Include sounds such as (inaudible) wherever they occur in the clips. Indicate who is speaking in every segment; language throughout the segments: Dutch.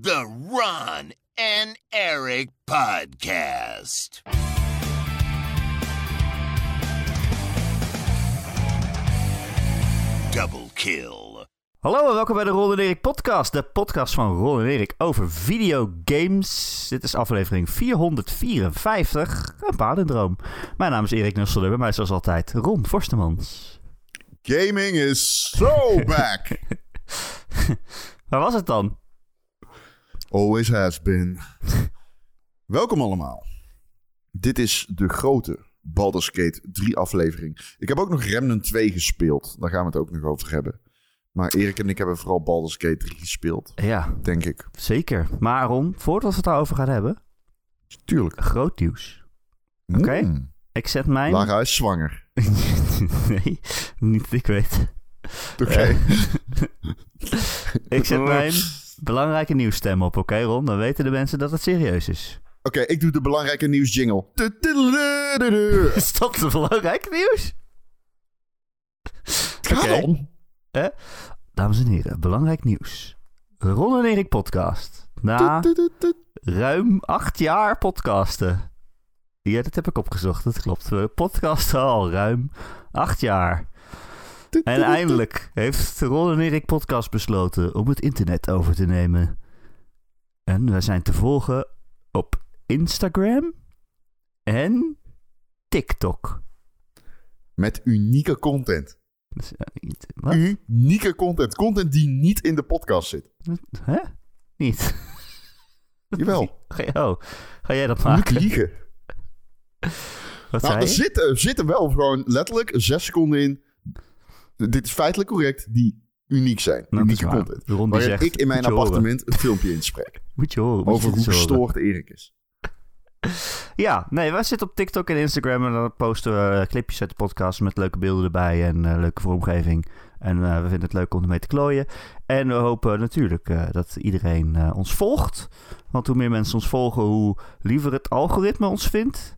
Speaker 1: The Ron and Eric Podcast. Double kill.
Speaker 2: Hallo en welkom bij de Ron en Erik podcast. De podcast van Ron en Erik over videogames. Dit is aflevering 454, een paardendroom. Mijn naam is Erik Nusselder, bij mij zoals altijd Ron Forstemans.
Speaker 3: Gaming is so (laughs) back.
Speaker 2: Waar was het dan?
Speaker 3: Always has been. Welkom allemaal. Dit is de grote Baldur's Gate 3 aflevering. Ik heb ook nog Remnant 2 gespeeld. Daar gaan we het ook nog over hebben. Maar Erik en ik hebben vooral Baldur's Gate 3 gespeeld,
Speaker 2: Ja,
Speaker 3: denk ik.
Speaker 2: zeker. Maar Ron, voordat we het daarover gaan hebben,
Speaker 3: Tuurlijk.
Speaker 2: groot nieuws. Oké.
Speaker 3: Mm.
Speaker 2: Ik zet mijn...
Speaker 3: Lara is zwanger. (laughs)
Speaker 2: nee, niet dat ik weet.
Speaker 3: Oké. (laughs)
Speaker 2: Ik zet (laughs) mijn belangrijke nieuwsstem op, oké Ron? Dan weten de mensen dat het serieus is.
Speaker 3: Oké, ik doe de belangrijke nieuws jingle. (laughs)
Speaker 2: Dat het belangrijke nieuws?
Speaker 3: Ga dan.
Speaker 2: Dames en heren, belangrijk nieuws. Ron en Erik podcast. Na ruim acht jaar podcasten. Ja, dat heb ik opgezocht, dat klopt. We podcasten al ruim acht jaar. En eindelijk heeft de Ron en Erik podcast besloten om het internet over te nemen. En we zijn te volgen op Instagram en TikTok.
Speaker 3: Met unieke content.
Speaker 2: Dus, eh, niet- Wat?
Speaker 3: Unieke content. Content die niet in de podcast zit.
Speaker 2: Hè? Niet. (laughs)
Speaker 3: Jawel. (laughs)
Speaker 2: Ga, oh, ga jij dat
Speaker 3: Niet
Speaker 2: maken?
Speaker 3: liegen. (laughs)
Speaker 2: Wat
Speaker 3: Nou, er zitten, er zitten wel gewoon letterlijk zes seconden in. Dit is feitelijk correct, die uniek zijn.
Speaker 2: Nou,
Speaker 3: unieke
Speaker 2: waar.
Speaker 3: content. Waarin
Speaker 2: zegt,
Speaker 3: ik in mijn
Speaker 2: horen.
Speaker 3: appartement een filmpje inspreek. (laughs)
Speaker 2: Moet je horen. moet
Speaker 3: over
Speaker 2: je
Speaker 3: hoe gestoord Erik is. (laughs)
Speaker 2: Ja, nee, wij zitten op TikTok en Instagram en dan posten we eh, clipjes uit de podcast met leuke beelden erbij en eh, leuke vormgeving. En eh, we vinden het leuk om ermee te klooien. En we hopen natuurlijk dat iedereen ons volgt. Want hoe meer mensen ons volgen, hoe liever het algoritme ons vindt.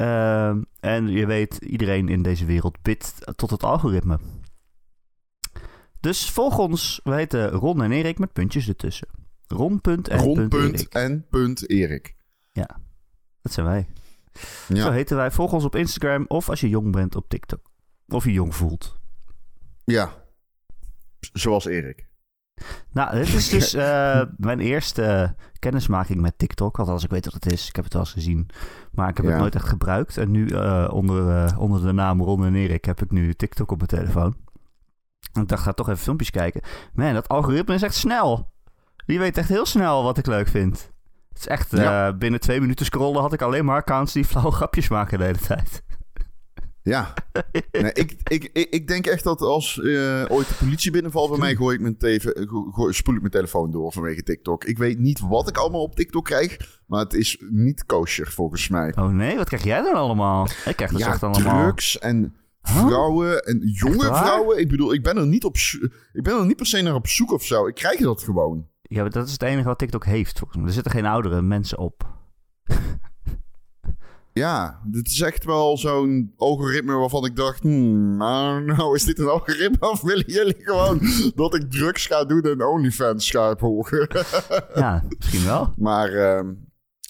Speaker 2: Ehm, en je weet, iedereen in deze wereld bidt tot het algoritme. Dus volg ons. We heten Ron en Erik met puntjes ertussen.
Speaker 3: Punt
Speaker 2: Erik.
Speaker 3: en punt Erik.
Speaker 2: Dat zijn wij. Zo
Speaker 3: Ja,
Speaker 2: heten wij. Volg ons op Instagram of als je jong bent op TikTok. Of je jong voelt.
Speaker 3: ja. Zoals Erik.
Speaker 2: Nou, dit is dus eh, (laughs) mijn eerste kennismaking met TikTok. Althans, ik weet wat het is. Ik heb het wel eens gezien. Maar ik heb het nooit echt gebruikt. En nu eh, onder, eh, onder de naam Ron en Erik heb ik nu TikTok op mijn telefoon. En ik dacht, ga toch even filmpjes kijken. Man, dat algoritme is echt snel. Die weet echt heel snel wat ik leuk vind. Het is echt,
Speaker 3: Ja.
Speaker 2: binnen twee minuten scrollen had ik alleen maar accounts die (laughs) flauwe grapjes maken de hele tijd.
Speaker 3: Ja. Nee, ik, ik, ik, ik denk echt dat als eh, ooit de politie binnenvalt bij mij, gooi ik mijn teven, go- spoel ik mijn telefoon door vanwege TikTok. Ik weet niet wat ik allemaal op TikTok krijg, maar het is niet kosher volgens mij.
Speaker 2: Oh nee, wat krijg jij dan allemaal? Ik krijg dus
Speaker 3: ja,
Speaker 2: echt allemaal...
Speaker 3: drugs en vrouwen en jonge vrouwen. Ik bedoel, ik ben er niet op ik ben er niet per se naar op zoek of zo. Ik krijg dat gewoon.
Speaker 2: Ja, maar dat is het enige wat TikTok heeft volgens mij. Er zitten geen oudere mensen op. (laughs)
Speaker 3: Ja, dit is echt wel zo'n algoritme waarvan ik dacht, hmm, nou, is dit een algoritme of willen jullie gewoon dat ik drugs ga doen en OnlyFans ga volgen? (laughs)
Speaker 2: Ja, misschien wel.
Speaker 3: maar ehm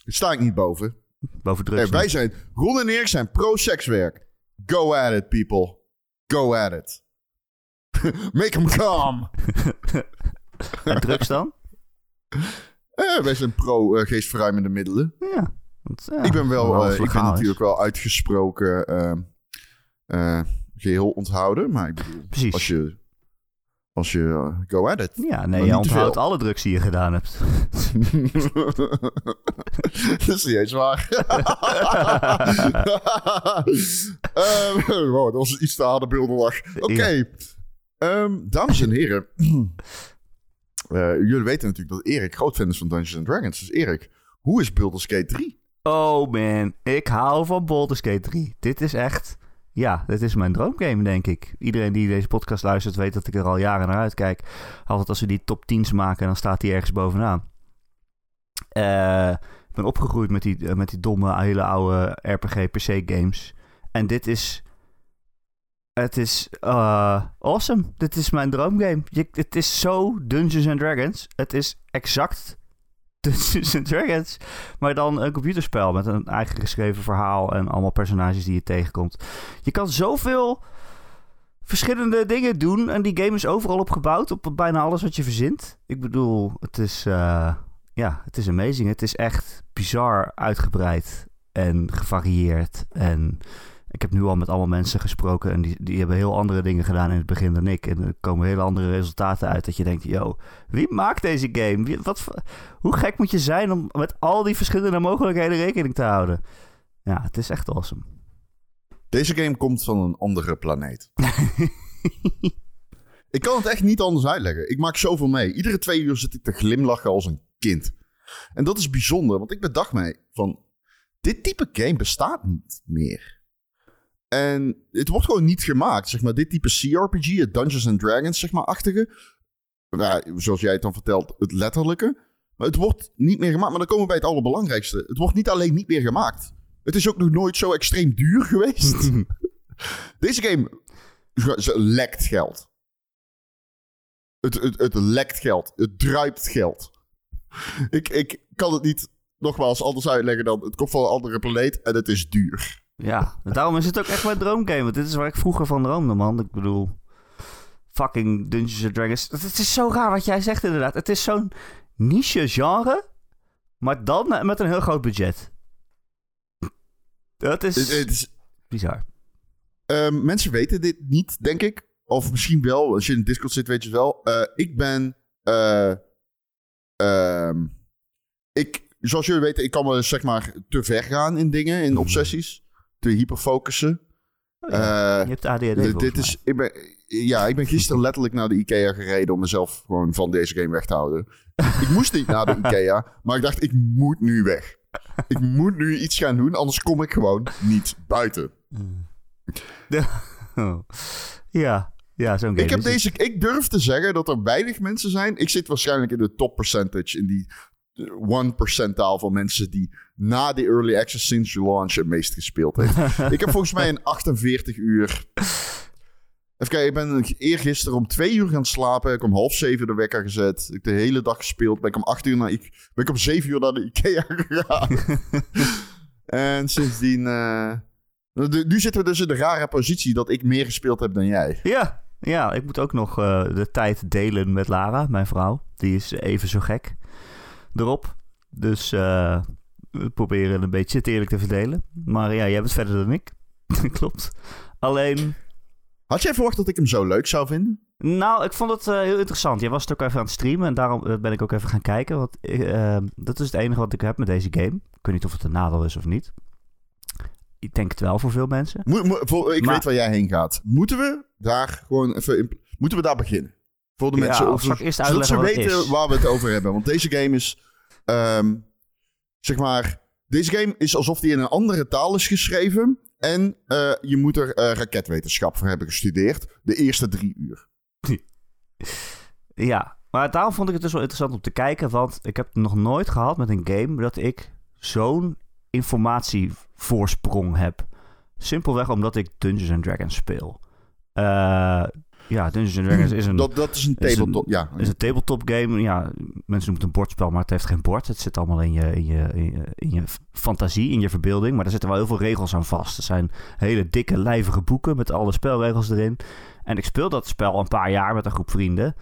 Speaker 3: sta ik niet boven.
Speaker 2: Boven drugs.
Speaker 3: Hey, wij zijn, Ron en Erik zijn pro-sekswerk. Go at it, people. Go at it. (laughs) Make them come. (laughs)
Speaker 2: En drugs dan?
Speaker 3: Eh, wij zijn pro-geestverruimende middelen.
Speaker 2: Ja. Ja,
Speaker 3: ik ben wel,
Speaker 2: alles
Speaker 3: eh, ik ben natuurlijk wel uitgesproken eh, geheel onthouden. Maar ik bedoel,
Speaker 2: Precies.
Speaker 3: als je, als je eh, go at it.
Speaker 2: Ja, nee, je onthoudt alle drugs die je gedaan hebt. (laughs)
Speaker 3: dat is niet eens waar. (laughs) Wow, dat was iets te harde beeldenlach. Oké. Ehm, dames en heren. (clears throat) Jullie weten natuurlijk dat Erik groot fan is van Dungeons and Dragons. Dus Erik, hoe is Baldur's Gate 3?
Speaker 2: Oh man, ik hou van Baldur's Gate 3. Dit is echt... Ja, dit is mijn droomgame, denk ik. Iedereen die deze podcast luistert weet dat ik er al jaren naar uitkijk. Altijd als we die top 10's maken, dan staat die ergens bovenaan. Eh, ik ben opgegroeid met die, eh, met die domme, hele oude RPG PC games. En dit is Het is uh, awesome. Dit is mijn droomgame. Het is zo Dungeons and Dragons. Het is exact Dungeons Dragons. Maar dan een computerspel met een eigen geschreven verhaal en allemaal personages die je tegenkomt. Je kan zoveel verschillende dingen doen. En die game is overal op gebouwd. Op bijna alles wat je verzint. Ik bedoel, het is, uh, ja, het is amazing. Het is echt bizar uitgebreid en gevarieerd. En ik heb nu al met allemaal mensen gesproken en die, die hebben heel andere dingen gedaan in het begin dan ik. En er komen hele andere resultaten uit dat je denkt, yo, wie maakt deze game? Wie, wat, hoe gek moet je zijn om met al die verschillende mogelijkheden rekening te houden? Ja, het is echt awesome.
Speaker 3: Deze game komt van een andere planeet. (laughs) ik kan het echt niet anders uitleggen. Ik maak zoveel mee. Iedere twee uur zit ik te glimlachen als een kind. En dat is bijzonder, want ik bedacht mij van... Dit type game bestaat niet meer. En het wordt gewoon niet gemaakt. Zeg maar, dit type CRPG, het Dungeons and Dragons, zeg maar, achtige. Nou, zoals jij het dan vertelt, het letterlijke. Maar het wordt niet meer gemaakt. Maar dan komen we bij het allerbelangrijkste. Het wordt niet alleen niet meer gemaakt. Het is ook nog nooit zo extreem duur geweest. (laughs) Deze game lekt geld. Het, het, het lekt geld. Het druipt geld. Ik, ik kan het niet nogmaals anders uitleggen dan... Het komt van een andere planeet en het is duur.
Speaker 2: Ja, daarom is het ook echt mijn droomgame. Want dit is waar ik vroeger van droomde, man. Ik bedoel, fucking Dungeons and Dragons. Het is zo raar wat jij zegt inderdaad. Het is zo'n niche genre, maar dan met een heel groot budget. Dat is, het, is bizar.
Speaker 3: Um, mensen weten dit niet, denk ik. Of misschien wel, als je in Discord zit, weet je wel. Uh, ik ben... Uh, ik, zoals jullie weten, ik kan me zeg maar te ver gaan in dingen, in mhm. obsessies te hyperfocussen.
Speaker 2: Oh ja. uh, je hebt ADHD
Speaker 3: Dit is, ik ben, ja, ik ben gisteren letterlijk naar de IKEA gereden om mezelf gewoon van deze game weg te houden. ik moest niet naar de (laughs) IKEA, maar ik dacht, ik moet nu weg. Ik moet nu iets gaan doen, anders kom ik gewoon niet buiten. (laughs)
Speaker 2: ja, ja zo'n game.
Speaker 3: Ik, heb deze, ik durf te zeggen dat er weinig mensen zijn. Ik zit waarschijnlijk in de top percentage in die one percentaal van mensen die na de early access sinds je launch het meest gespeeld heeft. (laughs) ik heb volgens mij een 48 uur. Even kijken, ik ben eergisteren om twee uur gaan slapen. Ik om half zeven de wekker gezet. Ik de hele dag gespeeld. Ben ik om acht uur naar... Ik, ben ik om zeven uur naar de Ikea gegaan. (laughs) en sindsdien... Uh, nu zitten we dus in de rare positie dat ik meer gespeeld heb dan jij.
Speaker 2: Ja, ja ik moet ook nog uh, de tijd delen met Lara, mijn vrouw. Die is even zo gek erop. Dus uh, we proberen een beetje het eerlijk te verdelen. Maar ja, jij hebt het verder dan ik. (laughs) Klopt. Alleen...
Speaker 3: Had jij verwacht dat ik hem zo leuk zou vinden?
Speaker 2: Nou, ik vond het uh, heel interessant. Jij was het ook even aan het streamen en daarom uh, ben ik ook even gaan kijken. Want uh, dat is het enige wat ik heb met deze game. Ik weet niet of het een nadeel is of niet. Ik denk het wel voor veel mensen.
Speaker 3: Mo mo voor, ik maar, weet waar jij heen gaat. Moeten we daar gewoon even... Moeten we daar beginnen? Voor de ja, mensen.
Speaker 2: Eerst
Speaker 3: zodat ze weten waar we het over hebben. Want deze game is. Um, zeg maar. Deze game is alsof die in een andere taal is geschreven. En uh, je moet er uh, raketwetenschap voor hebben gestudeerd. De eerste drie uur. (laughs)
Speaker 2: Ja, maar daarom vond ik het dus wel interessant om te kijken. Want ik heb nog nooit gehad met een game dat ik zo'n informatievoorsprong heb. Simpelweg omdat ik Dungeons and Dragons speel. Uh, ja, Dungeons Dragons is een...
Speaker 3: Dat, dat is een tabletop, is een, ja.
Speaker 2: is een tabletop game. Ja, mensen noemen het een bordspel, maar het heeft geen bord. Het zit allemaal in je, in je, in je, fantasie, in je verbeelding. Maar er zitten wel heel veel regels aan vast. Er zijn hele dikke, lijvige boeken met alle spelregels erin. En ik speel dat spel een paar jaar met een groep vrienden.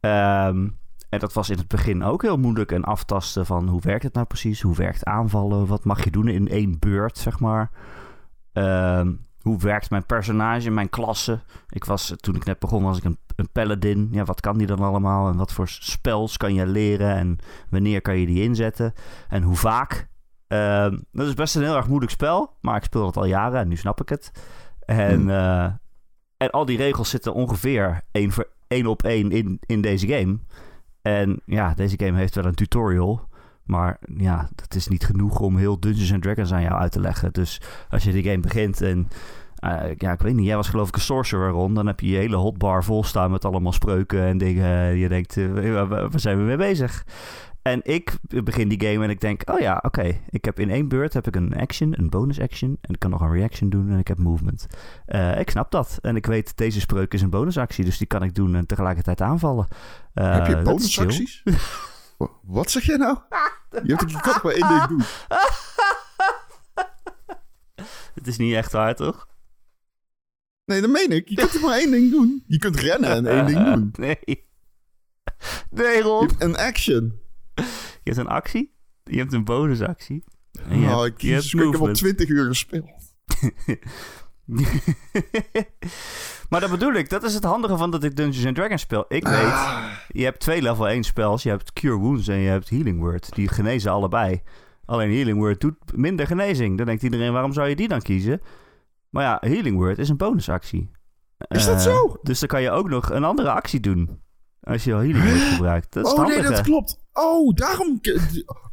Speaker 2: Um, en dat was in het begin ook heel moeilijk. En aftasten van hoe werkt het nou precies? Hoe werkt aanvallen? Wat mag je doen in één beurt, zeg maar? Um, hoe werkt mijn personage, mijn klasse? Ik was, toen ik net begon, was ik een, een paladin. Ja, wat kan die dan allemaal? En wat voor spels kan je leren? En wanneer kan je die inzetten? En hoe vaak? Uh, dat is best een heel erg moeilijk spel. Maar ik speel het al jaren en nu snap ik het. En, hmm. uh, en al die regels zitten ongeveer één, voor, één op één in, in deze game. En ja, deze game heeft wel een tutorial. Maar ja, dat is niet genoeg om heel Dungeons and Dragons aan jou uit te leggen. Dus als je die game begint en... Uh, ja, ik weet niet. Jij was geloof ik een sorcerer rond. Dan heb je je hele hotbar vol staan met allemaal spreuken en dingen. Je denkt, uh, waar zijn we mee bezig? En ik begin die game en ik denk, oh ja, oké. Ik heb in één beurt heb ik een action, een bonus action. En ik kan nog een reaction doen en ik heb movement. Eh, ik snap dat. En ik weet, deze spreuk is een bonusactie. Dus die kan ik doen en tegelijkertijd aanvallen.
Speaker 3: Heb je
Speaker 2: chill.
Speaker 3: bonusacties? (laughs) Wa- Wat zeg jij nou? (laughs) Je, hebt, toch maar één ding doen?
Speaker 2: Het is niet echt waar, toch?
Speaker 3: Nee, dat meen ik. Je kunt maar één ding doen? Je kunt rennen en één ding doen. (laughs)
Speaker 2: Nee. Nee, Rob.
Speaker 3: een action.
Speaker 2: Je hebt een actie. Je hebt een bonusactie. En je
Speaker 3: Oh,
Speaker 2: hebt,
Speaker 3: ik,
Speaker 2: je hebt
Speaker 3: ik heb al. 20 uur gespeeld. (laughs) (laughs)
Speaker 2: maar dat bedoel ik. Dat is het handige van dat ik Dungeons and Dragons speel. Ik weet,
Speaker 3: Ah.
Speaker 2: je hebt twee level 1 spells. Je hebt Cure Wounds en je hebt Healing Word. Die genezen allebei. Alleen Healing Word doet minder genezing. Dan denkt iedereen, waarom zou je die dan kiezen? Maar ja, Healing Word is een bonusactie.
Speaker 3: Is dat
Speaker 2: Eh,
Speaker 3: zo?
Speaker 2: Dus dan kan je ook nog een andere actie doen. Als je Healing Word gebruikt. Dat is
Speaker 3: Oh nee, dat klopt. Oh, daarom...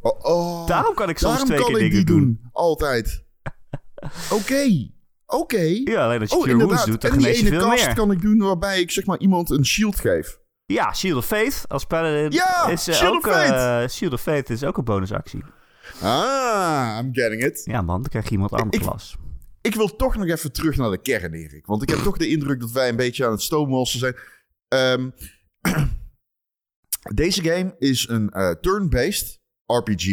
Speaker 3: Oh, oh.
Speaker 2: Daarom kan ik soms
Speaker 3: Daarom
Speaker 2: twee keer dingen doen.
Speaker 3: Altijd. (laughs) Oké. Oké.
Speaker 2: Ja, alleen als je
Speaker 3: Oh,
Speaker 2: Cure Wounds doet, dan
Speaker 3: en die
Speaker 2: genees je
Speaker 3: ene
Speaker 2: veel
Speaker 3: kast
Speaker 2: meer.
Speaker 3: kan ik doen waarbij ik zeg maar iemand een shield geef.
Speaker 2: Ja, Shield of Faith als paladin
Speaker 3: Ja,
Speaker 2: is eh,
Speaker 3: Shield
Speaker 2: ook
Speaker 3: of Faith.
Speaker 2: eh, Shield of Faith is ook een bonusactie.
Speaker 3: Ah, I'm getting it.
Speaker 2: Ja man, dan krijg je iemand armor
Speaker 3: Ik-. Ik wil toch nog even terug naar de kern, Erik. Want ik heb (clears throat) toch de indruk dat wij een beetje aan het stoomwalsen zijn. Ehm, (clears throat) deze game is een eh, turn-based RPG.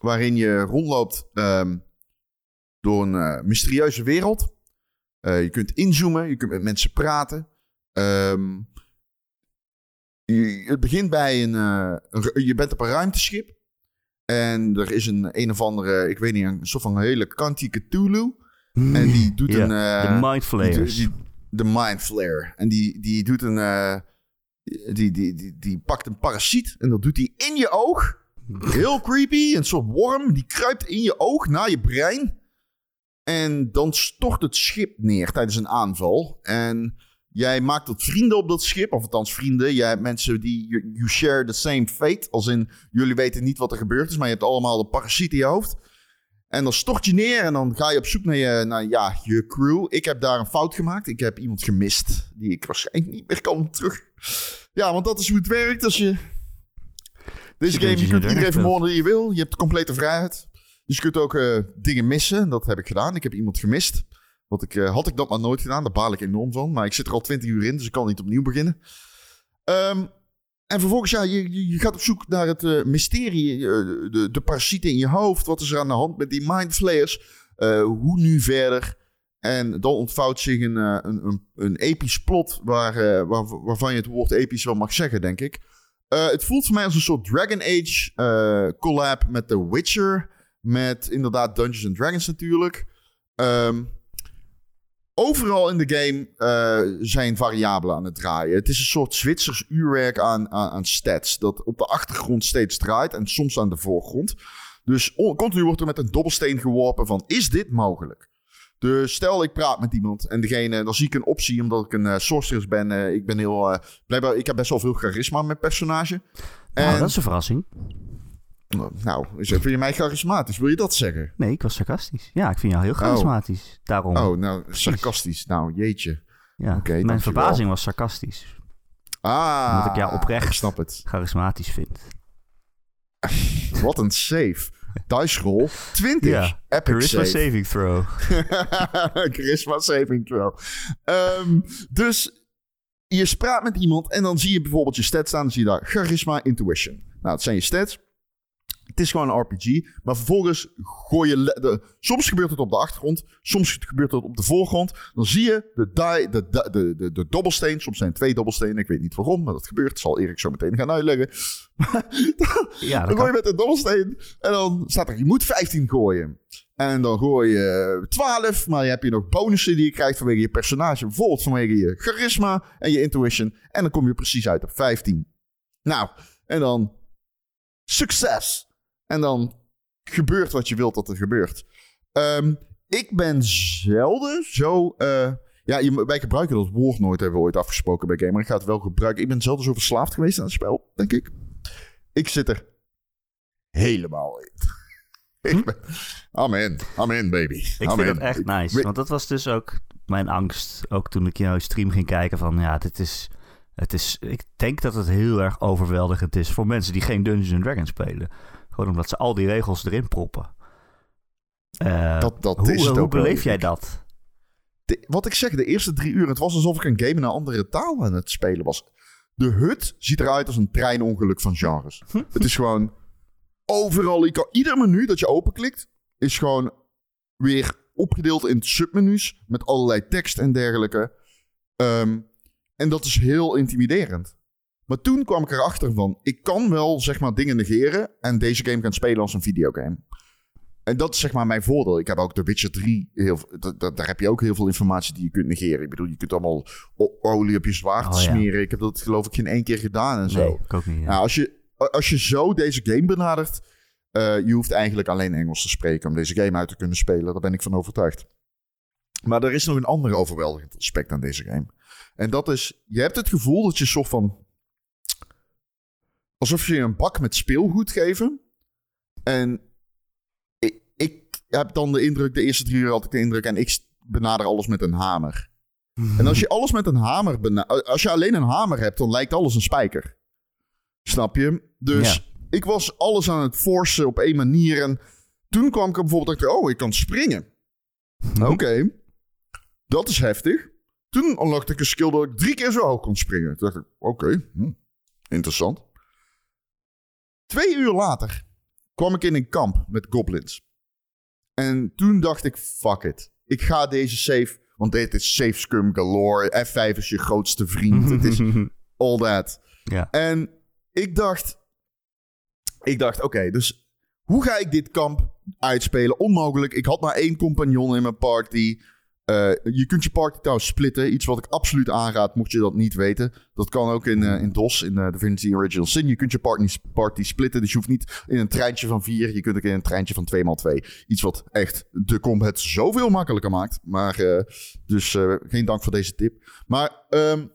Speaker 3: Waarin je rondloopt ehm, door een eh, mysterieuze wereld. Eh, je kunt inzoomen, je kunt met mensen praten. Ehm, je, het begint bij een, eh, Je bent op een ruimteschip. En er is een een of andere, ik weet niet, een soort van hele kantie Cthulhu. En die doet een...
Speaker 2: de Mind
Speaker 3: die- De Mind Flare. En die, die doet een... die, die, die, die pakt een parasiet en dat doet hij in je oog. Heel creepy. Een soort worm. Die kruipt in je oog naar je brein. En dan stort het schip neer tijdens een aanval. En jij maakt tot vrienden op dat schip. Of althans vrienden. Jij hebt mensen die... You, you share the same fate. Als in, jullie weten niet wat er gebeurd is. Maar je hebt allemaal de parasiet in je hoofd. En dan stort je neer en dan ga je op zoek naar je, naar, ja, je crew. Ik heb daar een fout gemaakt. Ik heb iemand gemist die ik waarschijnlijk niet meer kan terug. Ja, want dat is hoe het werkt als je... Deze game, je kunt iedereen vermoorden die je wil. Je hebt complete vrijheid. Dus je kunt ook eh, dingen missen. Dat heb ik gedaan. Ik heb iemand gemist. Wat ik, eh, had ik dat maar nooit gedaan. Daar baal ik enorm van. Maar ik zit er al 20 uur in, dus ik kan niet opnieuw beginnen. Ehm, en vervolgens, ja, je, je, gaat op zoek naar het eh, mysterie. de, de parasieten in je hoofd. Wat is er aan de hand met die mind flayers? Eh, hoe nu verder? En dan ontvouwt zich een, een, een, een episch plot. Waar, waar, waarvan je het woord episch wel mag zeggen, denk ik. Het voelt voor mij als een soort Dragon Age collab met The Witcher. Met inderdaad Dungeons and Dragons natuurlijk. Ehm, overal in de game eh, zijn variabelen aan het draaien. Het is een soort Zwitsers uurwerk aan, aan, aan stats. Dat op de achtergrond steeds draait en soms aan de voorgrond. Dus on- continu wordt er met een dobbelsteen geworpen van... is dit mogelijk? Dus stel ik praat met iemand en degene, dan zie ik een optie omdat ik een eh, sorceress ben. eh, ik ben heel, eh, blijkbaar, ik heb best wel veel charisma met personage.
Speaker 2: Nou,
Speaker 3: En-
Speaker 2: dat is een verrassing.
Speaker 3: Nou, vind je mij charismatisch? Wil je dat zeggen?
Speaker 2: Nee, ik was sarcastisch. Ja, ik vind jou heel charismatisch. Daarom.
Speaker 3: Oh, nou, sarcastisch. Nou, jeetje.
Speaker 2: ja. Mijn verbazing was sarcastisch.
Speaker 3: Ah,
Speaker 2: Omdat ik jou oprecht-
Speaker 3: Ik snap het.
Speaker 2: Charismatisch vind. (laughs)
Speaker 3: Wat een save. Dice roll 20.
Speaker 2: Ja,
Speaker 3: Epic
Speaker 2: Charisma
Speaker 3: save.
Speaker 2: saving throw. (laughs)
Speaker 3: Charisma saving throw. Ehm, dus je praat met iemand en dan zie je bijvoorbeeld je stats staan. Dan zie je daar charisma, intuition. Nou, dat zijn je stats. Het is gewoon een RPG. Maar vervolgens gooi je... De, soms gebeurt het op de achtergrond. Soms gebeurt het op de voorgrond. Dan zie je de, die, de, de, de, de, de dobbelsteen. Soms zijn twee dobbelstenen. Ik weet niet waarom, maar dat gebeurt. Zal Erik zo meteen gaan uitleggen. (laughs)
Speaker 2: Ja, dat
Speaker 3: Dan gooi je met een dobbelsteen. En dan staat er, je moet 15 gooien. En dan gooi je 12. Maar je hebt je nog bonussen die je krijgt vanwege je personage. Bijvoorbeeld vanwege je charisma en je intuition. En dan kom je precies uit op 15. Nou, en dan succes. En dan gebeurt wat je wilt dat er gebeurt. Ehm, ik ben zelden zo... eh, ja, je, wij gebruiken dat woord nooit, hebben we ooit afgesproken bij Gamer. Ik ga het wel gebruiken. Ik ben zelden zo verslaafd geweest aan het spel, denk ik. Ik zit er helemaal in. (laughs) ben, in. I'm in, baby.
Speaker 2: Ik vind
Speaker 3: in.
Speaker 2: het echt nice.
Speaker 3: Ik-
Speaker 2: Want dat was dus ook mijn angst. Ook toen ik jouw stream ging kijken van... Ja, dit is Het is, ik denk dat het heel erg overweldigend is voor mensen die geen Dungeons Dragons spelen. Gewoon omdat ze al die regels erin proppen. Uh,
Speaker 3: dat dat
Speaker 2: hoe,
Speaker 3: is het
Speaker 2: hoe beleef jij dat?
Speaker 3: De- wat ik zeg, de eerste drie uur, het was alsof ik een game in een andere taal aan het spelen was. De hut ziet eruit als een treinongeluk van genres. het is gewoon overal, ik- ieder menu dat je openklikt, is gewoon weer opgedeeld in submenu's met allerlei tekst en dergelijke. Ehm, en dat is heel intimiderend. Maar toen kwam ik erachter van, ik kan wel zeg maar dingen negeren en deze game gaan spelen als een videogame. En dat is zeg maar mijn voordeel. Ik heb ook The Witcher 3. Heel, da- da- daar heb je ook heel veel informatie die je kunt negeren. Ik bedoel, je kunt allemaal olie op je zwaard
Speaker 2: Oh, ja.
Speaker 3: smeren. Ik heb dat geloof ik geen één keer gedaan en zo.
Speaker 2: Nee, ik ook niet. ja.
Speaker 3: Nou, als, je, als je zo deze game benadert, eh, je hoeft eigenlijk alleen Engels te spreken om deze game uit te kunnen spelen. Daar ben ik van overtuigd. Maar er is nog een ander overweldigend aspect aan deze game. En dat is, je hebt het gevoel dat je soort van... Alsof je je een bak met speelgoed geven. En ik, ik heb dan de indruk, de eerste drie uur had ik de indruk... en ik benader alles met een hamer. (laughs) En als je alles met een hamer... bena- Als je alleen een hamer hebt, dan lijkt alles een spijker. Snap je? Dus ik was alles aan het forcen op één manier. En toen kwam ik er bijvoorbeeld achter... Oh, ik kan springen. Oké. Dat is heftig. Toen unlockte ik een skill dat ik drie keer zo hoog kon springen. Toen dacht ik, oké, hm, interessant. Twee uur later kwam ik in een kamp met goblins. En toen dacht ik, fuck it. Ik ga deze save, want dit is save scum galore. F5 is je grootste vriend. Het is (laughs) all that.
Speaker 2: ja.
Speaker 3: En ik dacht, ik dacht, oké, dus hoe ga ik dit kamp uitspelen? Onmogelijk. Ik had maar één compagnon in mijn party. Eh, je kunt je party trouwens splitten. Iets wat ik absoluut aanraad, mocht je dat niet weten. Dat kan ook in, eh, in DOS, in eh Divinity Original Sin. Je kunt je party, splitten. Dus je hoeft niet in een treintje van vier. Je kunt ook in een treintje van 2x2. Iets wat echt de combat zoveel makkelijker maakt. Maar, dus geen dank voor deze tip. Maar ehm,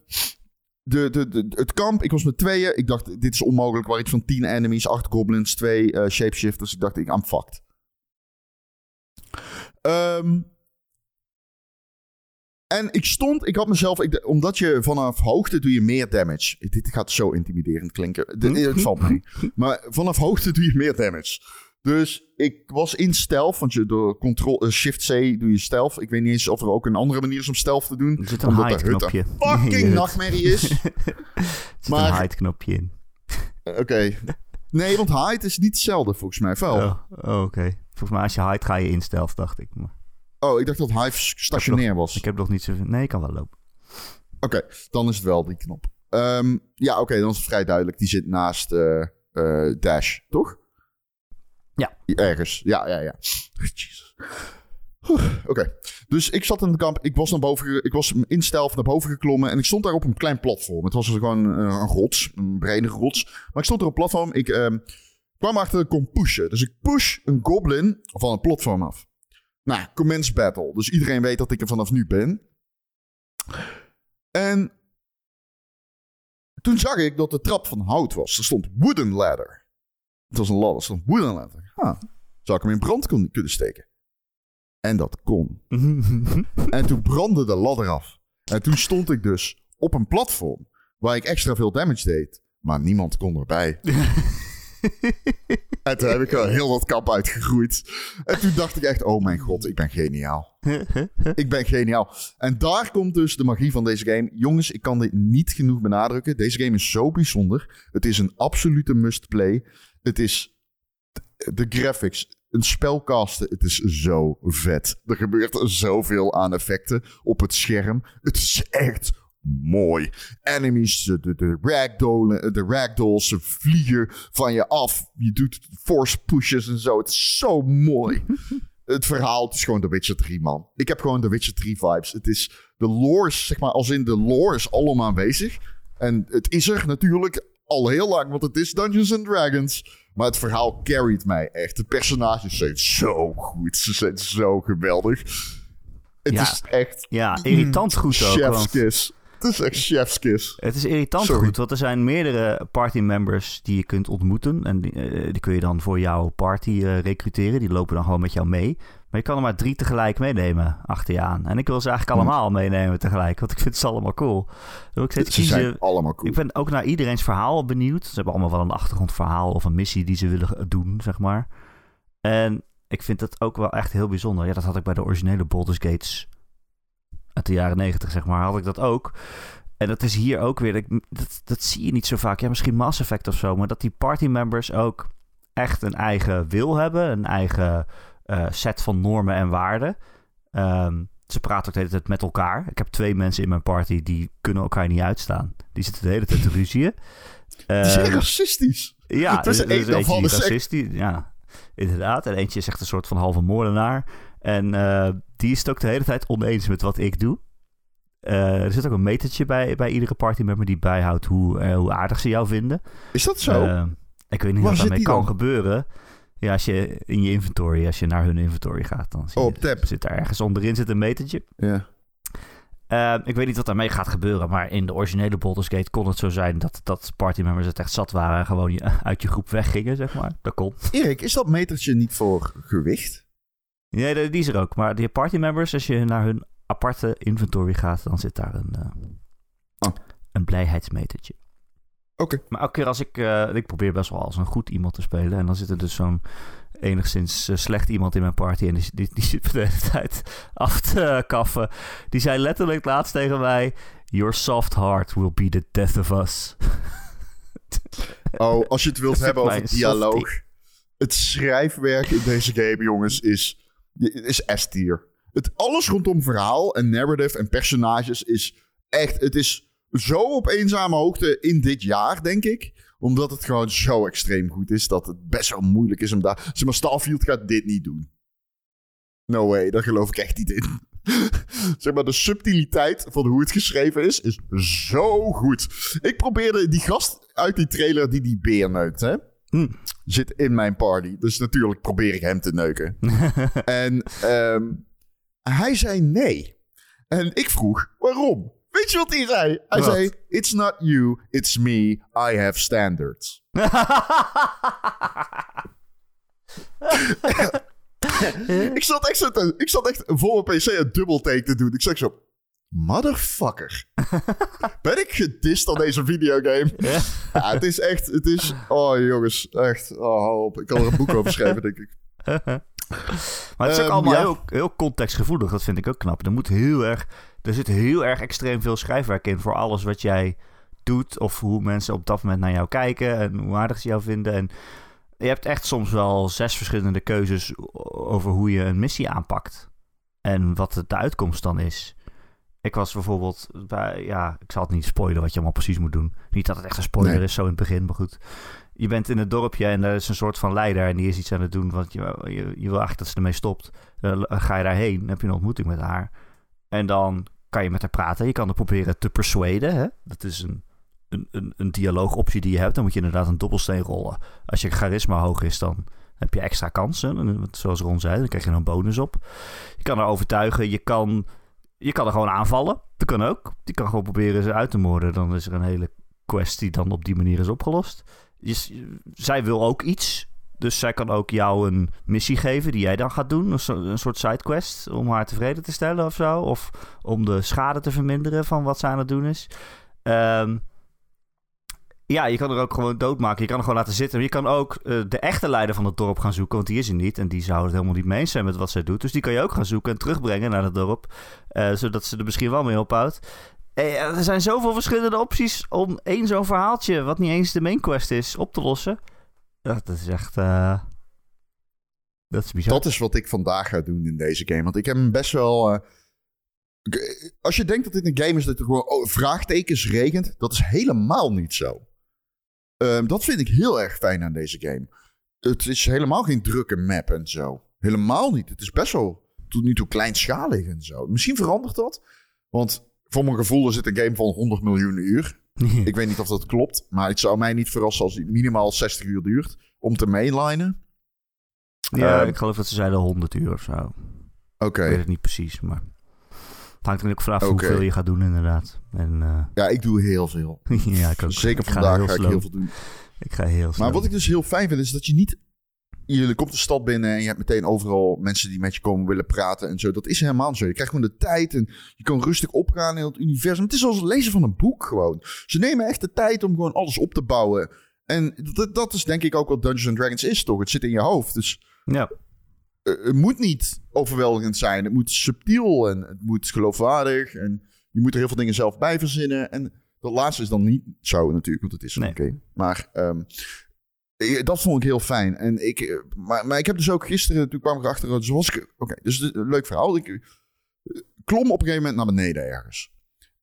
Speaker 3: de, de, de, het kamp, ik was met tweeën. Ik dacht, dit is onmogelijk. Waar iets van 10 enemies, 8 goblins, 2 eh, shapeshifters. Ik dacht, ik, I'm fucked. Ehm, en ik stond, ik had mezelf, ik, omdat je vanaf hoogte doe je meer damage. Dit gaat zo intimiderend klinken. De- Het valt mee. Maar vanaf hoogte doe je meer damage. Dus ik was in stealth, want je door control, eh, shift C doe je stealth. Ik weet niet eens of er ook een andere manier is om stealth te doen.
Speaker 2: Er zit een
Speaker 3: Omdat de
Speaker 2: hide
Speaker 3: hut
Speaker 2: knopje.
Speaker 3: een fucking (laughs) nachtmerrie is. (laughs)
Speaker 2: Er zit
Speaker 3: Maar-
Speaker 2: een hide knopje in.
Speaker 3: Eh, Oké. Nee, want hide is niet hetzelfde volgens mij. Wel.
Speaker 2: Oh, oh, oké. Volgens mij als je hide ga je in stealth, dacht ik. Maar
Speaker 3: Oh, ik dacht dat hive stationair was.
Speaker 2: ik heb nog niet zoveel... Nee, ik kan wel lopen.
Speaker 3: Oké, dan is het wel die knop. Ehm, ja, oké, dan is het vrij duidelijk. Die zit naast eh, eh, Dash, toch?
Speaker 2: Ja.
Speaker 3: Ergens. Ja, ja, ja. Jezus. Oké, dus ik zat in het kamp. Ik was, naar boven, ik was in stealth naar boven geklommen. En ik stond daar op een klein platform. Het was dus gewoon eh, een rots, een brede rots. Maar ik stond er op een platform. Ik ehm, kwam achter dat ik kon pushen. Dus ik push een goblin van het platform af. Nou, commence battle. Dus iedereen weet dat ik er vanaf nu ben. En toen zag ik dat de trap van hout was. Er stond wooden ladder. Het was een ladder, er stond wooden ladder. Ah, zou ik hem in brand kun- kunnen steken? En dat kon. (laughs) En toen brandde de ladder af. En toen stond ik dus op een platform waar ik extra veel damage deed. Maar niemand kon erbij. (laughs) (laughs) en toen heb ik wel heel dat kamp uitgegroeid. En toen dacht ik echt, oh mijn god, ik ben geniaal. Ik ben geniaal. En daar komt dus de magie van deze game. Jongens, ik kan dit niet genoeg benadrukken. Deze game is zo bijzonder. Het is een absolute must-play. Het is de graphics, een spelcasten. Het is zo vet. Er gebeurt zoveel aan effecten op het scherm. Het is echt mooi. Enemies, de, de, de, ragdollen, de ragdolls, ze vliegen van je af. Je doet force pushes en zo. Het is zo mooi. (laughs) Het verhaal, het is gewoon The Witcher 3, man. Ik heb gewoon The Witcher 3 vibes. Het is, de lore is, zeg maar, als in de lore is allemaal aanwezig. En het is er natuurlijk al heel lang, want het is Dungeons and Dragons. Maar het verhaal carried mij echt. De personages zijn zo goed. Ze zijn zo geweldig. Het
Speaker 2: Ja.
Speaker 3: is echt
Speaker 2: Ja, irritant goed ook.
Speaker 3: chef's
Speaker 2: want
Speaker 3: kiss. Het is echt chef's kiss.
Speaker 2: het is irritant
Speaker 3: Sorry.
Speaker 2: goed, want er zijn meerdere partymembers die je kunt ontmoeten. En die, eh, die kun je dan voor jouw party eh, recruteren. Die lopen dan gewoon met jou mee. Maar je kan er maar drie tegelijk meenemen achter je aan. En ik wil ze eigenlijk allemaal meenemen tegelijk. Want ik vind ze allemaal cool. Dan ik steeds
Speaker 3: Ze zijn allemaal cool.
Speaker 2: Ik ben ook naar iedereen's verhaal benieuwd. Ze hebben allemaal wel een achtergrondverhaal of een missie die ze willen doen, zeg maar. En ik vind dat ook wel echt heel bijzonder. Ja, dat had ik bij de originele Baldur's Gates uit de jaren negentig, zeg maar, had ik dat ook. En dat is hier ook weer, dat, dat, dat zie je niet zo vaak. Ja, misschien Mass Effect of zo, maar dat die partymembers ook echt een eigen wil hebben, een eigen eh, set van normen en waarden. Ehm, ze praten ook de hele tijd met elkaar. Ik heb twee mensen in mijn party die kunnen elkaar niet uitstaan. Die zitten de hele tijd te ruzieën.
Speaker 3: Die zijn
Speaker 2: Ehm,
Speaker 3: racistisch.
Speaker 2: ja,
Speaker 3: Het is is echt-
Speaker 2: racistisch. Ja, inderdaad. En eentje is echt een soort van halve moordenaar. En eh, die is het ook de hele tijd oneens met wat ik doe. Eh, er zit ook een metertje bij, bij iedere partymember die bijhoudt hoe, eh, hoe aardig ze jou vinden.
Speaker 3: Is dat zo?
Speaker 2: Eh, ik weet niet
Speaker 3: Waar
Speaker 2: wat daarmee kan
Speaker 3: dan?
Speaker 2: gebeuren. Ja, als je in je inventory, als je naar hun inventory gaat, dan zie
Speaker 3: Oh,
Speaker 2: je,
Speaker 3: tab.
Speaker 2: zit daar ergens onderin zit een metertje.
Speaker 3: ja.
Speaker 2: Ik weet niet wat daarmee gaat gebeuren, maar in de originele Baldur's Gate kon het zo zijn dat, dat partymembers het echt zat waren en gewoon je, uit je groep weggingen, zeg maar. Dat kon.
Speaker 3: Erik, is dat metertje niet voor gewicht?
Speaker 2: Nee, die is er ook. Maar die partymembers, als je naar hun aparte inventory gaat, dan zit daar een, eh,
Speaker 3: Oh.
Speaker 2: een blijheidsmetertje.
Speaker 3: Oké.
Speaker 2: Maar elke keer als ik... eh, ik probeer best wel als een goed iemand te spelen. En dan zit er dus zo'n enigszins eh, slecht iemand in mijn party. En die, die, die zit de hele tijd af te kaffen. Die zei letterlijk laatst tegen mij... Your soft heart will be the death of us.
Speaker 3: Oh, als je het wilt hebben over dialoog. Het schrijfwerk in deze game, jongens, is, is S-tier. Het Alles rondom verhaal en narrative en personages is echt... Het is zo op eenzame hoogte in dit jaar, denk ik. Omdat het gewoon zo extreem goed is dat het best wel moeilijk is om daar... Zeg maar, Starfield gaat dit niet doen. No way, daar geloof ik echt niet in. (laughs) zeg maar, de subtiliteit van hoe het geschreven is, is zo goed. Ik probeerde die gast uit die trailer die die beer neukt, hè?
Speaker 2: Hm.
Speaker 3: Zit in mijn party. Dus natuurlijk probeer ik hem te neuken. (laughs) en ehm, hij zei nee. En ik vroeg waarom. Weet je wat hij zei? Hij
Speaker 2: Wat?
Speaker 3: zei: It's not you, it's me. I have standards. (laughs) ik zat echt, zo te- ik zat echt voor mijn PC een dubbeltake te doen. Ik zeg zo: Motherfucker. (laughs) ben ik gedist aan deze videogame? (laughs)
Speaker 2: Ja.
Speaker 3: Ja, het is echt, het is, oh jongens, echt, oh op. Ik kan er een boek over schrijven, denk ik. (laughs)
Speaker 2: Maar het is ook
Speaker 3: Ehm,
Speaker 2: allemaal
Speaker 3: ja.
Speaker 2: heel, heel contextgevoelig. Dat vind ik ook knap. Er moet heel erg... Er zit heel erg extreem veel schrijfwerk in voor alles wat jij doet. Of hoe mensen op dat moment naar jou kijken. En hoe aardig ze jou vinden. En je hebt echt soms wel zes verschillende keuzes over hoe je een missie aanpakt. En wat de uitkomst dan is. Ik was bijvoorbeeld bij... Ja, ik zal het niet spoilen wat je allemaal precies moet doen. Niet dat het echt een spoiler
Speaker 3: Nee.
Speaker 2: is, zo in het begin. Maar goed. Je bent in het dorpje en er is een soort van leider. En die is iets aan het doen. Want je, je, je wil eigenlijk dat ze ermee stopt. Dan ga je daarheen, dan heb je een ontmoeting met haar. En dan kan je met haar praten. Je kan er proberen te persuaden. Hè? Dat is een, een, een, een dialoogoptie die je hebt. Dan moet je inderdaad een dobbelsteen rollen. Als je charisma hoog is, dan heb je extra kansen. En Zoals Ron zei, dan krijg je een bonus op. Je kan haar overtuigen. Je kan, je kan er gewoon aanvallen. Dat kan ook. Je kan gewoon proberen ze uit te moorden. Dan is er een hele quest die dan op die manier is opgelost. Zij wil ook iets. Dus zij kan ook jou een missie geven die jij dan gaat doen. Een, een soort sidequest om haar tevreden te stellen of zo. Of om de schade te verminderen van wat ze aan het doen is. Ehm, ja, je kan er ook gewoon doodmaken. Je kan er gewoon laten zitten. Maar je kan ook eh, de echte leider van het dorp gaan zoeken. Want die is er niet. En die zou het helemaal niet mee eens zijn met wat zij doet. Dus die kan je ook gaan zoeken en terugbrengen naar het dorp. eh, zodat ze er misschien wel mee ophoudt. Eh, er zijn zoveel verschillende opties om één zo'n verhaaltje... wat niet eens de main quest is, op te lossen. Dat is echt... dat is bizar.
Speaker 3: Dat is wat ik vandaag ga doen in deze game. Want ik heb hem best wel. als je denkt dat dit een game is dat er gewoon oh, vraagtekens regent, dat is helemaal niet zo. Ehm, dat vind ik heel erg fijn aan deze game. Het is helemaal geen drukke map en zo. Helemaal niet. Het is best wel tot nu toe kleinschalig en zo. Misschien verandert dat. Want voor mijn gevoel is het een game van 100 miljoen uur. (laughs) Ik weet niet of dat klopt. Maar het zou mij niet verrassen als het minimaal 60 uur duurt om te mainlinen.
Speaker 2: ja,
Speaker 3: ehm,
Speaker 2: ik geloof dat ze zeiden 100 uur of zo.
Speaker 3: Oké.
Speaker 2: Ik weet het niet precies, maar... Het hangt er ook vanaf hoeveel je gaat doen, inderdaad. En, eh, (laughs)
Speaker 3: Ja, ik doe heel veel. (laughs)
Speaker 2: ja, ik ook.
Speaker 3: Zeker
Speaker 2: Ik
Speaker 3: vandaag ga ik heel veel doen.
Speaker 2: Ik ga heel snel.
Speaker 3: Maar wat ik dus heel fijn vind, is dat je niet... je komt de stad binnen en je hebt meteen overal mensen die met je komen willen praten en zo. Dat is helemaal zo. Je krijgt gewoon de tijd en je kan rustig opgaan in het universum. Het is als het lezen van een boek gewoon. Ze nemen echt de tijd om gewoon alles op te bouwen. En dat, dat is denk ik ook wat Dungeons and Dragons is, toch? Het zit in je hoofd. Dus
Speaker 2: Ja.
Speaker 3: Eh, het moet niet overweldigend zijn. Het moet subtiel en het moet geloofwaardig. En je moet er heel veel dingen zelf bij verzinnen. En dat laatste is dan niet zo natuurlijk, want het is
Speaker 2: Nee.
Speaker 3: oké. Maar ehm, eh, dat vond ik heel fijn. En ik, eh, maar, maar ik heb dus ook gisteren, toen kwam ik erachter, zoals ik... Oké, dus een leuk verhaal. Ik klom op een gegeven moment naar beneden ergens.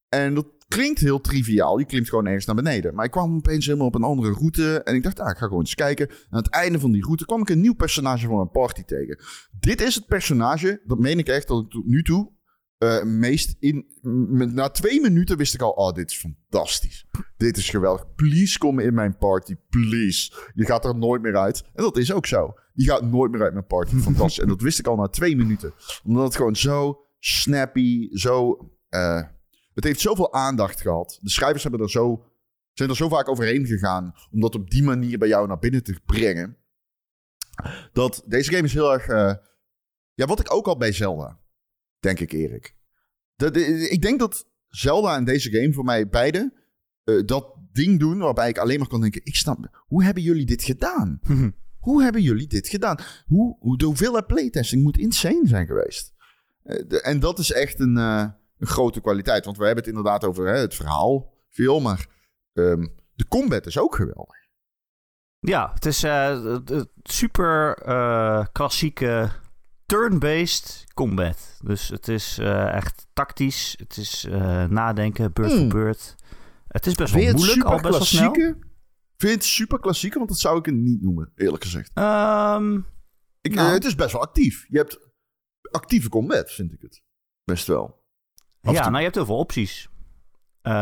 Speaker 3: En dat klinkt heel triviaal. Je klimt gewoon ergens naar beneden. Maar ik kwam opeens helemaal op een andere route. En ik dacht, ah, ik ga gewoon eens kijken. Aan het einde van die route kwam ik een nieuw personage van mijn party tegen. Dit is het personage, dat meen ik echt, dat ik tot nu toe eh, meest in... Na twee minuten wist ik al, oh, dit is fantastisch. Dit is geweldig. Please kom in mijn party, please. Je gaat er nooit meer uit. En dat is ook zo. Die gaat nooit meer uit mijn party. (laughs) Fantastisch. en dat wist ik al na twee minuten. Omdat het gewoon zo snappy, zo... eh, het heeft zoveel aandacht gehad. De schrijvers hebben er zo, zijn er zo vaak overheen gegaan... om dat op die manier bij jou naar binnen te brengen. Dat deze game is heel erg... eh, ja, wat ik ook al bij Zelda, denk ik, Erik. Ik denk dat Zelda en deze game voor mij beide eh, dat ding doen waarbij ik alleen maar kan denken: ik snap, hoe hebben jullie dit gedaan? (laughs) Hoe hebben jullie dit gedaan? Hoe, hoe, de hoeveelheid playtesting moet insane zijn geweest. Eh, de- en dat is echt een, een grote kwaliteit. Want we hebben het inderdaad over hè, het verhaal veel, maar ehm, de combat is ook geweldig.
Speaker 2: Ja, het is het- het super eh, klassieke turn-based combat. Dus het is eh, echt tactisch. Het is nadenken, beurt voor
Speaker 3: Hmm.
Speaker 2: beurt. Het is best
Speaker 3: Vind
Speaker 2: wel
Speaker 3: het
Speaker 2: moeilijk, al best wel snel.
Speaker 3: Vind je het super klassieke? Want dat zou ik het niet noemen, eerlijk gezegd.
Speaker 2: Ehm,
Speaker 3: Ik,
Speaker 2: Nou.
Speaker 3: het is best wel actief. Je hebt actieve combat, vind ik het. Best wel.
Speaker 2: Ja, nou je hebt heel veel opties. Eh,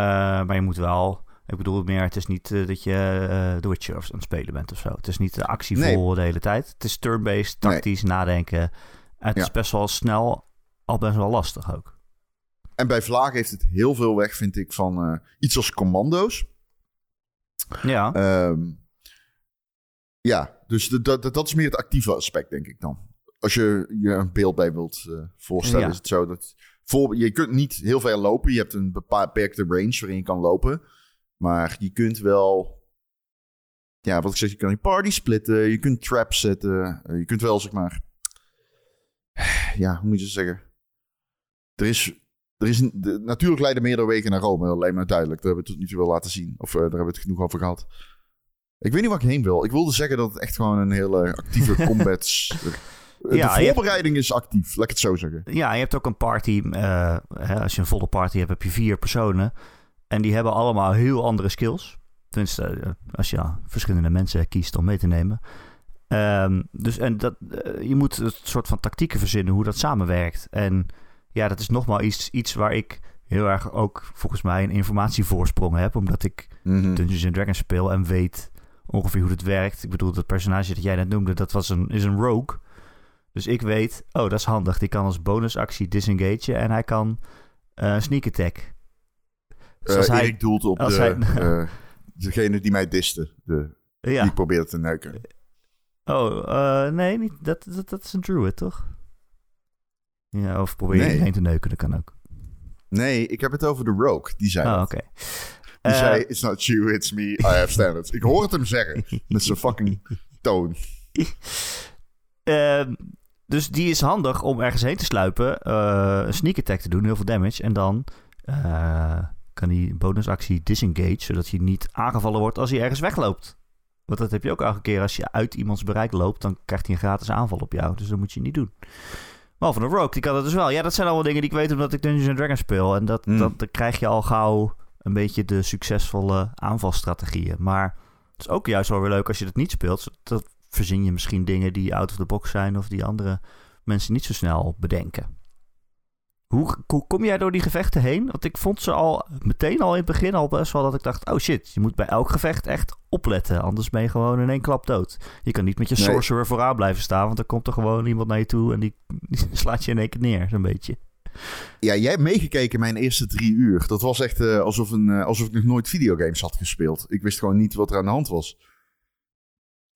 Speaker 2: maar je moet wel... Ik bedoel meer, het is niet eh, dat je eh The Witcher aan het spelen bent of zo. Het is niet de actievol de hele tijd. Het is turn-based,
Speaker 3: Nee.
Speaker 2: tactisch, nadenken. En het
Speaker 3: Ja.
Speaker 2: is best wel snel, al best wel lastig ook.
Speaker 3: En bij Vlaag heeft het heel veel weg, vind ik, van eh, iets als commando's.
Speaker 2: Ja,
Speaker 3: Ehm, ja, dus de- dat, dat, dat is meer het actieve aspect, denk ik dan. Als je je een beeld bij wilt voorstellen,
Speaker 2: Ja.
Speaker 3: is het zo dat... Voor, je kunt niet heel ver lopen. Je hebt een beperkte range waarin je kan lopen. Maar je kunt wel... Ja, wat ik zeg, je kan je party splitten. Je kunt traps zetten. eh, je kunt wel, zeg maar... (sighs) Ja, hoe moet je het zeggen? Er is... Er is de, natuurlijk leiden meerdere wegen naar Rome. Dat lijkt me duidelijk. Daar hebben we het tot nu toe wel laten zien. Of eh, daar hebben we het genoeg over gehad. Ik weet niet waar ik heen wil. Ik wilde zeggen dat het echt gewoon een hele actieve (laughs) combat... de
Speaker 2: Ja, hebt-
Speaker 3: voorbereiding is actief, laat ik het zo zeggen.
Speaker 2: ja, je hebt ook een party. eh, hè, als je een volle party hebt, heb je vier personen. En die hebben allemaal heel andere skills. Tenminste, eh, als je verschillende mensen kiest om mee te nemen. Ehm, dus en dat, eh, je moet een soort van tactieken verzinnen hoe dat samenwerkt. En ja, dat is nogmaals iets, iets waar ik heel erg ook volgens mij een informatievoorsprong heb. Omdat ik
Speaker 3: Mhm.
Speaker 2: Dungeons and Dragons speel en weet ongeveer hoe het werkt. Ik bedoel, dat personage dat jij net noemde, dat was een, is een rogue. Dus ik weet, oh, dat is handig. Die kan als bonusactie disengagen en hij kan eh sneak attack. Dus
Speaker 3: Eh,
Speaker 2: als hij,
Speaker 3: doelt op
Speaker 2: als
Speaker 3: de,
Speaker 2: hij-
Speaker 3: eh, (laughs) degene die mij diste. De, Die
Speaker 2: ja.
Speaker 3: ik probeerde te neuken.
Speaker 2: Oh, nee, niet, dat, dat, dat is een druid, toch? Ja, of probeer je
Speaker 3: Nee.
Speaker 2: iedereen te neuken, dat kan ook.
Speaker 3: Nee, ik heb het over de Rogue. Die zei
Speaker 2: Oh, oké.
Speaker 3: Die
Speaker 2: Eh,
Speaker 3: zei, it's not you, it's me. I have standards. ik hoor het hem zeggen. (laughs) Met zijn fucking toon. (laughs)
Speaker 2: Ehm, dus die is handig om ergens heen te sluipen, eh, een sneak attack te doen, heel veel damage. En dan eh, kan een bonusactie disengage, zodat hij niet aangevallen wordt als hij ergens wegloopt. Want dat heb je ook elke keer als je uit iemands bereik loopt, dan krijgt hij een gratis aanval op jou. Dus dat moet je niet doen. Maar van de Rogue, die kan dat dus wel. Ja, dat zijn allemaal dingen die ik weet omdat ik Dungeons and Dragons speel. En dat,
Speaker 3: Hmm.
Speaker 2: dat, dan krijg je al gauw een beetje de succesvolle aanvalstrategieën. Maar het is ook juist wel weer leuk als je dat niet speelt. Dat verzin je misschien dingen die out of the box zijn of die andere mensen niet zo snel bedenken. Hoe, hoe kom jij door die gevechten heen? Want ik vond ze al meteen al in het begin al best wel dat ik dacht... oh shit, je moet bij elk gevecht echt opletten. Anders ben je gewoon in één klap dood. Je kan niet met je
Speaker 3: Nee.
Speaker 2: sorcerer vooraan blijven staan... want dan komt er gewoon iemand naar je toe en die, die (laughs) slaat je in één keer neer, zo'n beetje.
Speaker 3: Ja, jij hebt meegekeken mijn eerste drie uur. Dat was echt eh, alsof, een, eh, alsof ik nog nooit videogames had gespeeld. Ik wist gewoon niet wat er aan de hand was.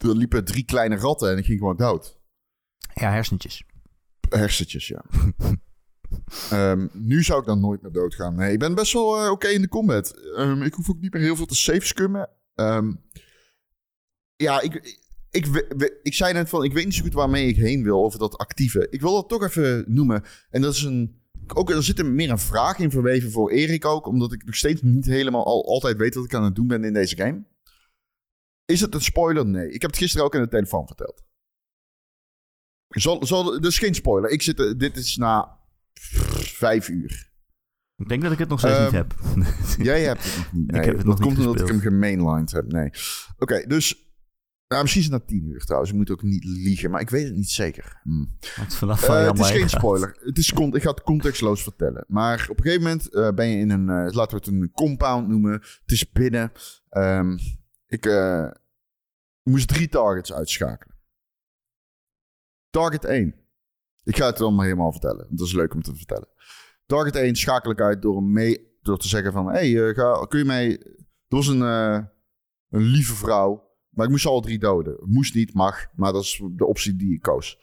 Speaker 3: Er liepen drie kleine ratten en ik ging gewoon dood.
Speaker 2: Ja, hersentjes.
Speaker 3: Hersentjes, ja. (laughs) Ehm, nu zou ik dan nooit meer doodgaan. Nee, ik ben best wel eh, oké in de combat. Ehm, ik hoef ook niet meer heel veel te safe scummen. Ehm, ja, ik, ik, ik, ik zei net van, ik weet niet zo goed waarmee ik heen wil over dat actieve. Ik wil dat toch even noemen. En dat is een... Ook, er zit er meer een vraag in verweven voor Erik ook. Omdat ik nog steeds niet helemaal al, altijd weet wat ik aan het doen ben in deze game. Is het een spoiler? Nee. Ik heb het gisteren ook in de telefoon verteld. Zal, zal, dat is geen spoiler. Ik zit, dit is na vijf uur.
Speaker 2: Ik denk dat ik het nog steeds
Speaker 3: Ehm,
Speaker 2: niet heb. (laughs)
Speaker 3: Jij hebt het nog niet.
Speaker 2: Ik heb het
Speaker 3: dat
Speaker 2: nog
Speaker 3: komt
Speaker 2: niet
Speaker 3: omdat ik hem gemainlined heb. Nee. Oké, dus... Nou, misschien is het na tien uur trouwens. Ik moet ook niet liegen, maar ik weet het niet zeker. Hm.
Speaker 2: Vanaf
Speaker 3: Eh,
Speaker 2: je
Speaker 3: het is geen
Speaker 2: gaat.
Speaker 3: spoiler. Het is con- ik ga het contextloos vertellen. Maar op een gegeven moment eh, ben je in een, eh, laten we het een compound noemen. Het is binnen. Ehm, ik eh, moest drie targets uitschakelen. Target 1. Ik ga het allemaal helemaal vertellen. Dat is leuk om te vertellen. Target 1 schakel ik uit door, mee, door te zeggen van... Hé, hey, eh, kun je mij... Er was een, eh, een lieve vrouw. Maar ik moest alle drie doden. Moest niet, mag. Maar dat is de optie die ik koos.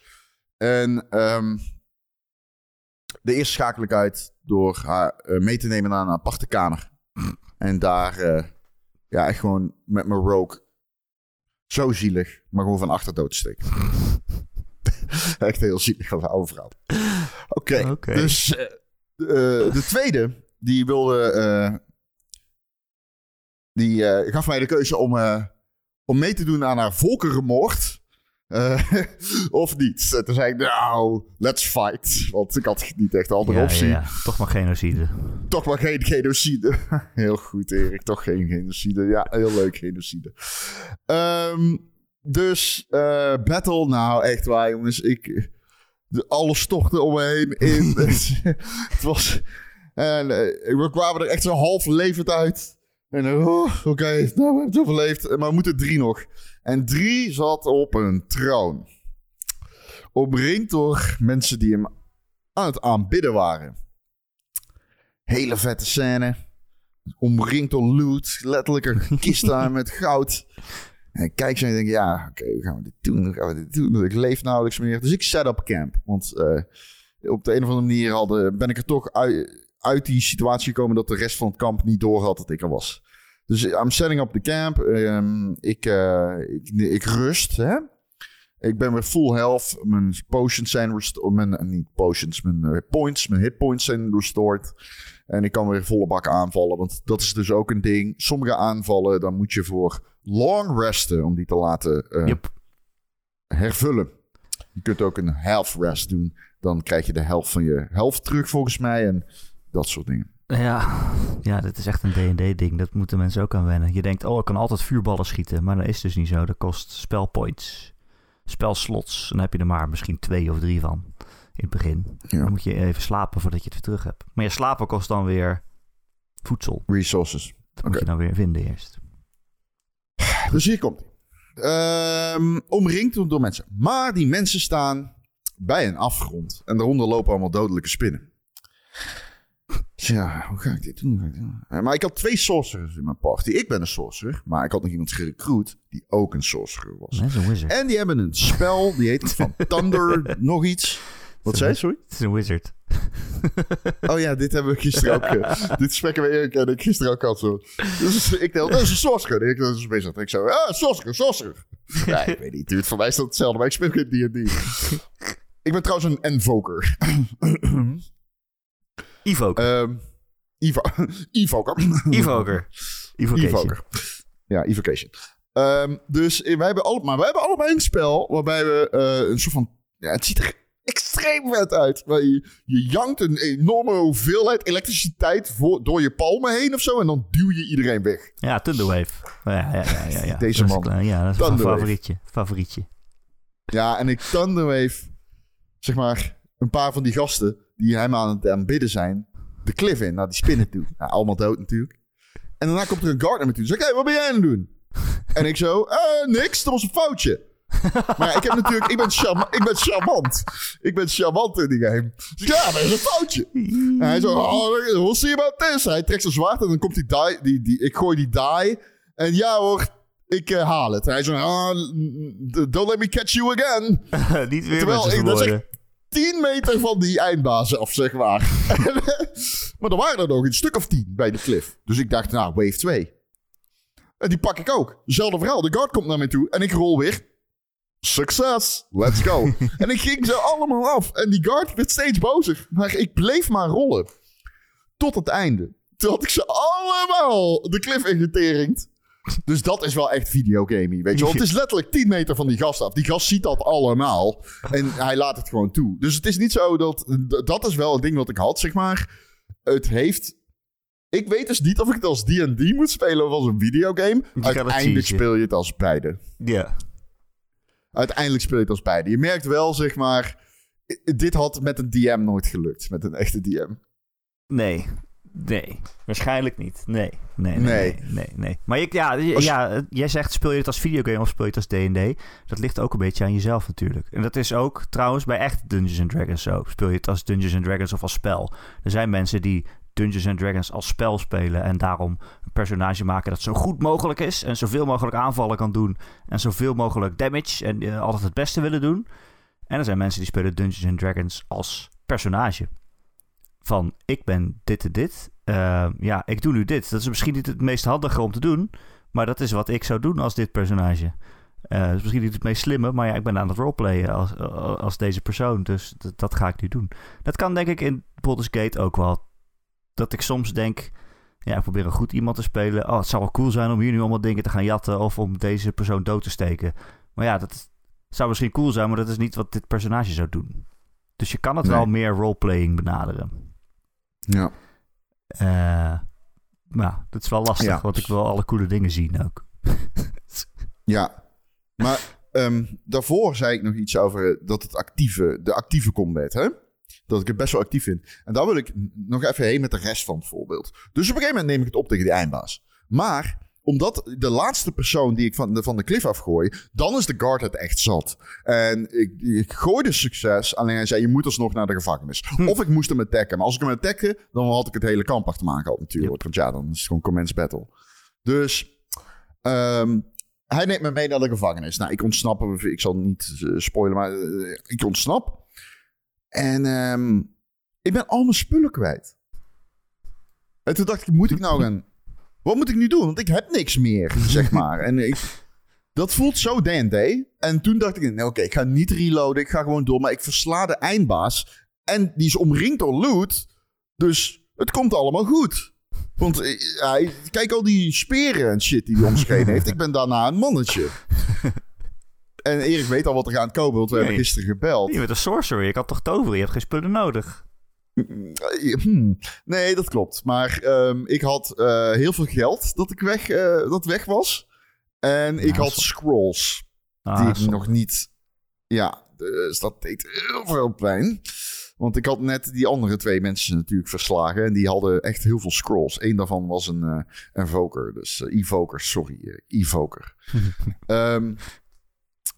Speaker 3: En ehm, de eerste schakel ik uit door haar mee te nemen naar een aparte kamer. En daar, ja, echt gewoon met mijn rogue. Zo zielig, maar gewoon van achter dood te steken. (laughs) echt heel zielig als een oude. Oké, dus eh, eh, de tweede, die wilde. eh, die gaf mij de keuze om, om mee te doen aan haar volkerenmoord. Eh, (laughs) of niet. En toen zei ik, nou, let's fight. Want ik had niet echt een andere
Speaker 2: Ja,
Speaker 3: optie.
Speaker 2: ja. Toch maar genocide.
Speaker 3: Toch maar geen genocide. (laughs) heel goed, Erik. Toch geen genocide. Ja, heel leuk, genocide. Ehm, dus, eh, battle. Nou, echt waar, jongens. Ik, de, alles stortte om me heen in. (laughs) het was... En eh, we kwamen er echt zo half levend uit. En eh, oh, oké, nou, we hebben het overleefd. Maar we moeten drie nog. En drie zat op een troon. Omringd door mensen die hem aan het aanbidden waren. Hele vette scène. Omringd door loot. Letterlijk een (laughs) kist daar met goud. En kijk zo en ik denk, ja, oké, hoe gaan we dit doen? Hoe gaan we dit doen? Ik leef nauwelijks meer. Dus ik set up camp. Want eh, op de een of andere manier hadden, ben ik er toch uit, uit die situatie gekomen dat de rest van het kamp niet doorhad dat ik er was. Dus I'm setting up the camp. Ehm, ik, eh, ik, ik rust, hè. Ik ben weer full health. Mijn potions zijn restored. Mijn, eh, niet potions, mijn eh, points, mijn hit points zijn restored. En ik kan weer volle bak aanvallen. Want dat is dus ook een ding. Sommige aanvallen, dan moet je voor long resten om die te laten
Speaker 2: Yep.
Speaker 3: hervullen. Je kunt ook een half rest doen. Dan krijg je de helft van je helft terug volgens mij. En dat soort dingen.
Speaker 2: Ja, ja, dit is echt een D&D-ding. Dat moeten mensen ook aan wennen. Je denkt, oh, ik kan altijd vuurballen schieten. Maar dat is dus niet zo. Dat kost spelpoints, spelslots. Dan heb je er maar misschien twee of drie van in het begin.
Speaker 3: Ja.
Speaker 2: Dan moet je even slapen voordat je het weer terug hebt. Maar je slapen kost dan weer voedsel.
Speaker 3: Resources.
Speaker 2: Dat moet je dan weer vinden eerst.
Speaker 3: Dus hier komt. Ehm, omringd door mensen. Maar die mensen staan bij een afgrond. En daaronder lopen allemaal dodelijke spinnen. Dus ja, hoe ga ik dit doen? Eh, Maar ik had twee sorcerers in mijn party. Ik ben een sorcerer. Maar ik had nog iemand gerecruit die ook een sorcerer was.
Speaker 2: Dat is een wizard.
Speaker 3: En die hebben een spel. Die heet van (laughs) Thunder nog iets. Wat zei je? Sorry?
Speaker 2: Het is een wizard. (laughs)
Speaker 3: Oh ja, dit hebben we gisteren ook. eh, (laughs) dit hebben we Erik en ik gisteren ook gehad. Zo. Dus ik dacht, dat is een sorcerer. Ik, dat is een wizard. Ik zo, ah, sorcerer, sorcerer. Ja, ik weet niet, dude. Voor mij is dat hetzelfde, maar ik speel geen D&D. ik ben trouwens een invoker. (clears throat)
Speaker 2: Evoker.
Speaker 3: Evoker. (laughs)
Speaker 2: Evocation.
Speaker 3: Evoker. Ja, Evocation. Ehm, dus eh, wij hebben, alle, maar wij hebben allebei een spel waarbij we eh, een soort van... Ja, het ziet er extreem vet uit. Waar je, je jankt een enorme hoeveelheid elektriciteit voor, door je palmen heen of zo. En dan duw je iedereen weg.
Speaker 2: Ja, Thunderwave. Ja, ja, ja, ja, ja. (laughs)
Speaker 3: Deze
Speaker 2: is
Speaker 3: man.
Speaker 2: Ja, dat is
Speaker 3: Thunderwave.
Speaker 2: favorietje. Favorietje.
Speaker 3: Ja, en ik Thunderwave, zeg maar, een paar van die gasten die hem aan het aanbidden zijn, de cliff in, naar die spinnen toe. Nou, allemaal dood natuurlijk. En daarna komt er een gardener met toe. Zeg, hé, wat ben jij aan het doen? En ik zo, eh, niks, dat was een foutje. Maar ik heb natuurlijk, ik ben, charma- ik ben charmant. Ik ben charmant in die game. Dus ja, dat is een foutje. En hij zo, oh, we'll see about this. Hij trekt zijn zwaard en dan komt die die, die, die ik gooi die die. En ja hoor, ik eh, haal het. En hij zo, ah, don't let me catch you again. (laughs)
Speaker 2: Niet weer
Speaker 3: Terwijl ik- dat is. 10 meter van die eindbaas af, zeg maar. (laughs) maar er waren er nog een stuk of 10 bij de cliff. Dus ik dacht, nou, wave 2. En die pak ik ook. Hetzelfde verhaal. De guard komt naar mij toe en ik rol weer. Succes, let's go. (laughs) en ik ging ze allemaal af. En die guard werd steeds bozer. Maar ik bleef maar rollen. Tot het einde. Toen had ik ze allemaal de cliff ingeteringd. Dus dat is wel echt videogaming, weet je wel. Het is letterlijk 10 meter van die gast af. Die gast ziet dat allemaal. En hij laat het gewoon toe. Dus het is niet zo dat... Dat is wel een ding wat ik had, zeg maar. Het heeft... Ik weet dus niet of ik het als D&D moet spelen of als een videogame.
Speaker 2: het
Speaker 3: Uiteindelijk speel je het als beide.
Speaker 2: Ja.
Speaker 3: Uiteindelijk speel je het als beide. Je merkt wel, zeg maar... Dit had met een DM nooit gelukt. Met een echte DM.
Speaker 2: Nee. Nee. Waarschijnlijk niet. Nee. Nee. Nee.
Speaker 3: Nee.
Speaker 2: Nee. nee, nee. Maar ik, ja,
Speaker 3: Als-
Speaker 2: ja, jij zegt speel je het als videogame of speel je het als D&D? Dat ligt ook een beetje aan jezelf natuurlijk. En dat is ook trouwens bij echt Dungeons and Dragons zo. Speel je het als Dungeons and Dragons of als spel? Er zijn mensen die Dungeons and Dragons als spel spelen en daarom een personage maken dat zo goed mogelijk is en zoveel mogelijk aanvallen kan doen en zoveel mogelijk damage en eh, altijd het beste willen doen. En er zijn mensen die spelen Dungeons and Dragons als personage. Van ik ben dit en dit. Eh, ja, ik doe nu dit. Dat is misschien niet het meest handige om te doen. Maar dat is wat ik zou doen als dit personage. Eh dat is misschien niet het meest slimme. Maar ja, ik ben aan het roleplayen als, als deze persoon. Dus dat, ga ik nu doen. Dat kan denk ik in Baldur's Gate ook wel. Dat ik soms denk... Ja, ik probeer een goed iemand te spelen. Oh, het zou wel cool zijn om hier nu allemaal dingen te gaan jatten. Of om deze persoon dood te steken. Maar ja, dat zou misschien cool zijn. Maar dat is niet wat dit personage zou doen. Dus je kan het
Speaker 3: Nee.
Speaker 2: wel meer roleplaying benaderen.
Speaker 3: Ja.
Speaker 2: Eh, maar dat is wel lastig,
Speaker 3: Ja.
Speaker 2: want ik wil alle coole dingen zien ook. (laughs)
Speaker 3: Ja, maar ehm, daarvoor zei ik nog iets over dat het actieve, de actieve combat, hè? Dat ik het best wel actief vind. En daar wil ik nog even heen met de rest van het voorbeeld. Dus op een gegeven moment neem ik het op tegen die eindbaas. Maar omdat de laatste persoon die ik van de, van de cliff afgooi, dan is de guard het echt zat. En ik, ik gooide succes, alleen hij zei, je moet alsnog naar de gevangenis. Of ik moest hem attacken. Maar als ik hem attacke, dan had ik het hele kamp achter me aangehad natuurlijk. Want ja, dan is het gewoon commence battle. Dus ehm, hij neemt me mee naar de gevangenis. Nou, ik ontsnap, ik zal niet eh, spoilen, maar eh, ik ontsnap. En ehm, ik ben al mijn spullen kwijt. En toen dacht ik, moet ik nou (laughs) gaan... Wat moet ik nu doen? Want ik heb niks meer, zeg maar. En ik, dat voelt zo D&D. En toen dacht ik, nee, oké, ik ga niet reloaden. Ik ga gewoon door. Maar ik versla de eindbaas. En die is omringd door loot. Dus het komt allemaal goed. Want eh, hij- kijk al die speren en shit die hij om zich heen heeft. Ik ben daarna een mannetje. En Erik weet al wat er aan het komen, want we hebben gisteren gebeld.
Speaker 2: Je bent een sorcerer, je kan toch toveren, je hebt geen spullen nodig.
Speaker 3: Hmm. Nee, dat klopt. Maar ehm, ik had eh, heel veel geld dat ik weg, eh, dat weg was. En ik had scrolls
Speaker 2: Ah,
Speaker 3: die ik nog niet... Ja, dus dat deed heel veel pijn. Want ik had net die andere twee mensen natuurlijk verslagen. En die hadden echt heel veel scrolls. Eén daarvan was een, een Voker. Dus Evoker, sorry. Evoker. (laughs) Ehm,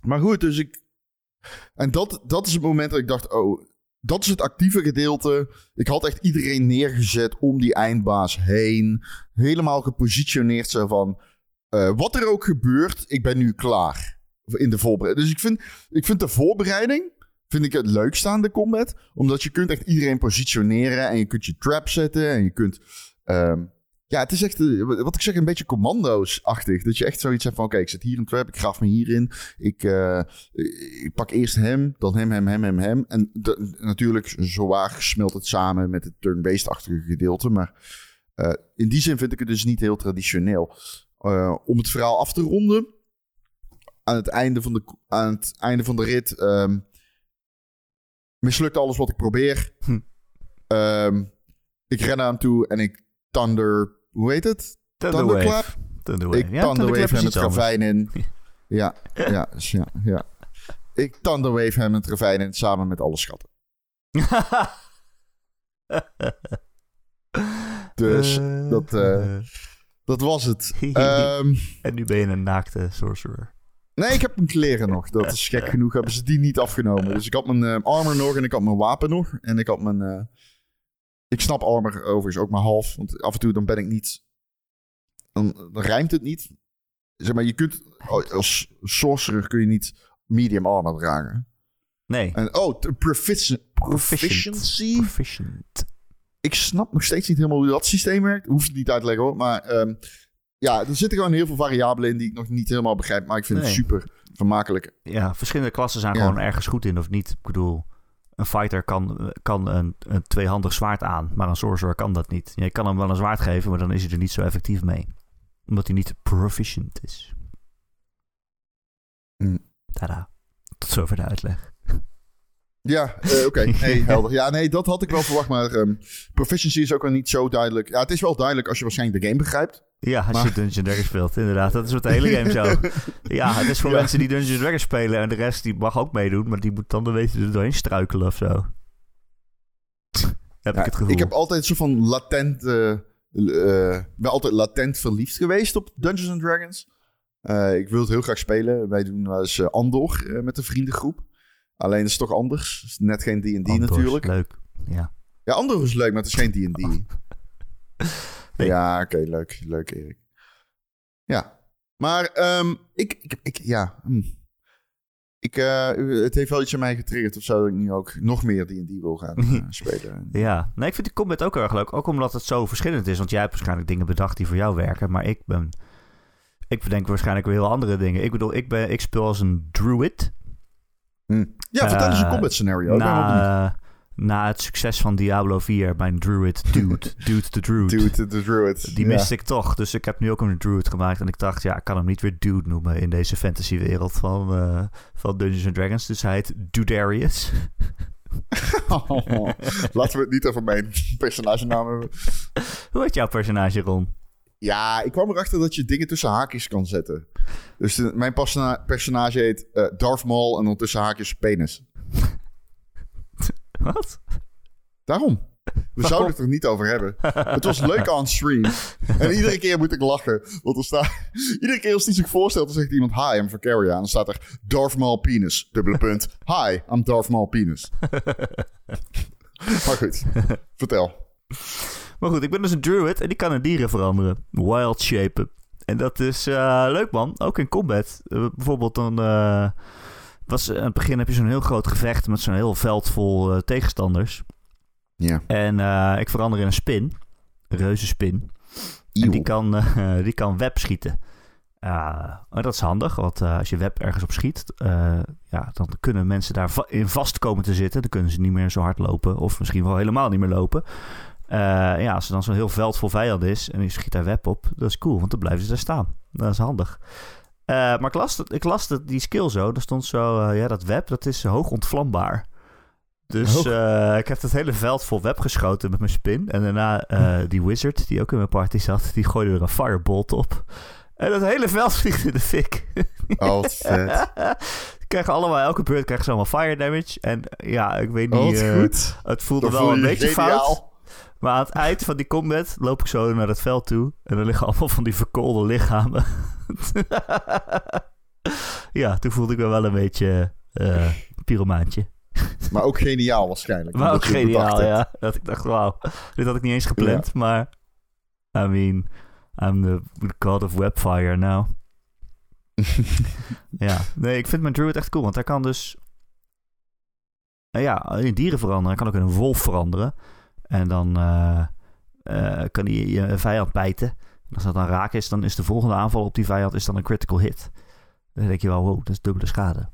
Speaker 3: maar goed, dus ik... En dat, dat is het moment dat ik dacht... Oh, dat is het actieve gedeelte. Ik had echt iedereen neergezet om die eindbaas heen. Helemaal gepositioneerd zo van... eh, wat er ook gebeurt, ik ben nu klaar. In de voorbereiding. Dus ik vind, ik vind de voorbereiding... Vind ik het leukste aan de combat. Omdat je kunt echt iedereen positioneren. En je kunt je trap zetten. En je kunt... ehm, ja, het is echt, eh, wat ik zeg, een beetje commando's-achtig. Dat je echt zoiets hebt van, oké, ik zit hier een trap, ik graf me hierin. Ik, eh, ik pak eerst hem, dan hem, hem, hem, hem, hem. En de- natuurlijk, zowaar smelt het samen met het turn-based-achtige gedeelte. Maar eh, in die zin vind ik het dus niet heel traditioneel. Om het verhaal af te ronden, aan het einde van de, aan het einde van de rit... ehm, mislukt alles wat ik probeer.
Speaker 2: Hm.
Speaker 3: Ehm, ik ren naar hem toe en ik thunder... Hoe heet het? Thunderclap?
Speaker 2: Thunderwave.
Speaker 3: Ik
Speaker 2: Ja,
Speaker 3: thunderwave hem het ravijn in. (laughs) Ja, ja, ja, ja. Ik thunderwave hem het ravijn in samen met alle schatten. (laughs) Dus
Speaker 2: Eh,
Speaker 3: dat, eh, dat was het. (laughs) Ehm,
Speaker 2: en nu ben je een naakte sorcerer.
Speaker 3: nee, ik heb mijn kleren nog. Dat is gek genoeg. Hebben ze die niet afgenomen. Dus ik had mijn eh, armor nog en ik had mijn wapen nog. En ik had mijn... ik snap armor overigens ook maar half. Want af en toe dan ben ik niet... Dan, dan rijmt het niet. zeg maar, je kunt als sorcerer kun je niet medium armor dragen.
Speaker 2: Nee.
Speaker 3: En oh, t- profici- proficiency.
Speaker 2: Proficient.
Speaker 3: Ik snap nog steeds niet helemaal hoe dat systeem werkt. Hoeft het niet uit te leggen hoor. Maar ehm, ja, er zitten gewoon heel veel variabelen in die ik nog niet helemaal begrijp. Maar ik vind
Speaker 2: Nee.
Speaker 3: het super vermakelijk.
Speaker 2: Ja, verschillende klassen zijn
Speaker 3: Ja.
Speaker 2: gewoon ergens goed in of niet. Ik bedoel, een fighter kan, kan een, een tweehandig zwaard aan, maar een sorcerer kan dat niet. Je kan hem wel een zwaard geven, maar dan is hij er niet zo effectief mee. Omdat hij niet proficient is.
Speaker 3: Hm.
Speaker 2: Tada. Tot zover de uitleg.
Speaker 3: Ja, eh, oké. (laughs) Nee, helder. Ja, nee, dat had ik wel verwacht. Maar ehm, proficiency is ook wel niet zo duidelijk. Ja, het is wel duidelijk als je waarschijnlijk de game begrijpt.
Speaker 2: Ja, als
Speaker 3: Maar-
Speaker 2: je Dungeons Dragons speelt, inderdaad. Dat is met de hele game zo. (laughs) Ja, het is voor
Speaker 3: Ja.
Speaker 2: mensen die Dungeons Dragons spelen en de rest die mag ook meedoen, maar die moet dan een beetje er doorheen struikelen of zo. (laughs) Heb
Speaker 3: Ja,
Speaker 2: ik het gevoel.
Speaker 3: ik heb altijd zo van latent... eh, ben altijd latent verliefd geweest op Dungeons and Dragons. Ik wil het heel graag spelen. Wij doen wel eens Andor met een vriendengroep. Alleen is het toch anders. Het is net geen D&D natuurlijk.
Speaker 2: Leuk. Ja.
Speaker 3: Ja, Andor is leuk, maar het is geen D&D. (laughs)
Speaker 2: Nee.
Speaker 3: Ja, oké, leuk. Leuk, Erik. Ja. Maar ehm, ik, ik, ik... Ja. hm. Ik, eh, het heeft wel iets aan mij getriggerd of zo... dat ik nu ook nog meer D&D wil gaan eh, (laughs) spelen.
Speaker 2: Ja, nee, ik vind die combat ook erg leuk. Ook omdat het zo verschillend is. Want jij hebt waarschijnlijk dingen bedacht die voor jou werken. Maar ik ben... Ik bedenk waarschijnlijk weer heel andere dingen. Ik bedoel, ik, ben, ik speel als een druid.
Speaker 3: Hm. Ja, vertel eens een
Speaker 2: Eh,
Speaker 3: combat scenario.
Speaker 2: Na, na het succes van Diablo 4, mijn druid dude, (laughs) dude de druid.
Speaker 3: Dude, de druid.
Speaker 2: Die
Speaker 3: Ja.
Speaker 2: miste ik toch. Dus ik heb nu ook een druid gemaakt. En ik dacht, ja, ik kan hem niet weer dude noemen in deze fantasywereld van, eh, van Dungeons and Dragons. Dus hij heet Dudarius. (laughs)
Speaker 3: Laten we het niet over mijn personagenaam hebben.
Speaker 2: Hoe heet jouw personage, Ron?
Speaker 3: Ja, ik kwam erachter dat je dingen tussen haakjes kan zetten. Dus de- mijn persona- personage heet eh Darth Maul en dan tussen haakjes penis. (laughs)
Speaker 2: Wat?
Speaker 3: Daarom. We zouden het er niet over hebben. Het was leuk aan stream. En iedere keer moet ik lachen. Want er staat... (laughs) Iedere keer als hij zich voorstelt, dan zegt iemand... Hi, I'm Vacaria. En dan staat er Darth Maul penis. Dubbele punt. Hi, I'm Darth Maul penis. (laughs) maar goed. Vertel.
Speaker 2: Maar goed, ik ben dus een druid en die kan in dieren veranderen. Wild shapen. En dat is eh, leuk, man. Ook in combat. Eh, bijvoorbeeld dan... eh, was, aan het begin heb je zo'n heel groot gevecht met zo'n heel veld vol tegenstanders.
Speaker 3: Ja.
Speaker 2: En ik verander in een spin. Een reuzenspin. En die kan, (laughs) die kan web schieten. Uh, dat is handig, want als je web ergens op schiet, ja, dan kunnen mensen daar va- in vast komen te zitten. Dan kunnen ze niet meer zo hard lopen, of misschien wel helemaal niet meer lopen. Eh, ja, als er dan zo'n heel veld vol vijanden is en je schiet daar web op, dat is cool, want dan blijven ze daar staan. Dat is handig. Eh, maar ik las, ik las het- die skill zo, er stond zo, eh, ja, dat web, dat is hoog ontvlambaar. Dus ik heb het hele veld vol web geschoten met mijn spin. En daarna eh, die wizard, die ook in mijn party zat, die gooide er een firebolt op. En dat hele veld (laughs) vliegt in de fik.
Speaker 3: Oh, vet. (laughs)
Speaker 2: Krijgen allemaal, elke beurt krijgen ze allemaal fire damage. En ja, ik weet niet,
Speaker 3: Oh,
Speaker 2: het voelde wel een
Speaker 3: je
Speaker 2: beetje
Speaker 3: geniaal.
Speaker 2: fout. Maar aan het eind van die combat loop ik zo naar het veld toe. En er liggen allemaal van die verkoolde lichamen. (laughs) ja, toen voelde ik me wel een beetje eh pyromaantje.
Speaker 3: Maar ook geniaal waarschijnlijk.
Speaker 2: Maar ook geniaal, ja. Dat ik dacht, wauw, dit had ik niet eens gepland. Maar, I mean, I'm the god of webfire now. (laughs) ja, nee, ik vind mijn druid echt cool. Want hij kan dus, nou ja, in dieren veranderen. Hij kan ook in een wolf veranderen. En dan eh, eh, kan hij je vijand bijten. En als dat dan raak is, dan is de volgende aanval op die vijand is dan een critical hit. Dan denk je wel, wow, dat is dubbele schade.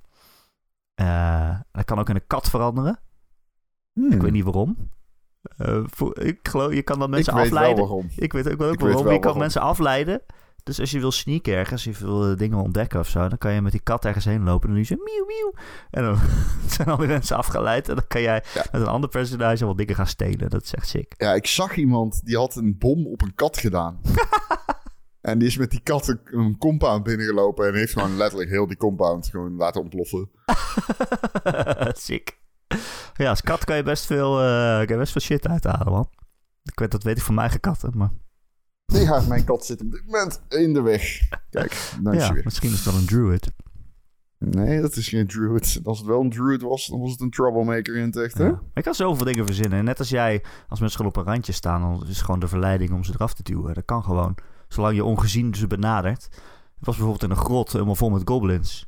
Speaker 2: Eh, hij kan ook in een kat veranderen.
Speaker 3: Hmm.
Speaker 2: Ik weet niet waarom. Eh, voor, ik geloof, je kan dan mensen
Speaker 3: ik weet
Speaker 2: afleiden.
Speaker 3: wel waarom.
Speaker 2: Ik weet ook wel
Speaker 3: Ik
Speaker 2: waarom.
Speaker 3: weet wel
Speaker 2: je kan
Speaker 3: waarom.
Speaker 2: mensen afleiden. Dus als je wil sneaken ergens, je wil eh, dingen ontdekken of zo, dan kan je met die kat ergens heen lopen. En dan doe je zo miauw miauw. En dan (laughs) zijn al die mensen afgeleid. En dan kan jij
Speaker 3: Ja.
Speaker 2: met een ander personage wat dingen gaan stelen. Dat is echt sick.
Speaker 3: Ja, ik zag iemand die had een bom op een kat gedaan. (laughs) en die is met die kat een, een compound binnengelopen en heeft gewoon letterlijk heel die compound gewoon laten ontploffen. (laughs)
Speaker 2: sick. Ja, als kat kan je best veel, eh, kan je best veel shit uithalen, man. Ik weet, dat weet ik van mijn eigen katten, maar...
Speaker 3: Nee, ja, mijn kat zit op dit moment in de weg. Kijk, dank
Speaker 2: Ja,
Speaker 3: je weer.
Speaker 2: misschien is het wel een druid.
Speaker 3: Nee, dat is geen druid. Als het wel een druid was, dan was het een troublemaker in het echt, hè?
Speaker 2: Ja. Ik kan zoveel dingen verzinnen. En net als jij, als mensen op een randje staan, dan is gewoon de verleiding om ze eraf te duwen. Dat kan gewoon. Zolang je ongezien ze benadert. Het was bijvoorbeeld in een grot, helemaal vol met goblins.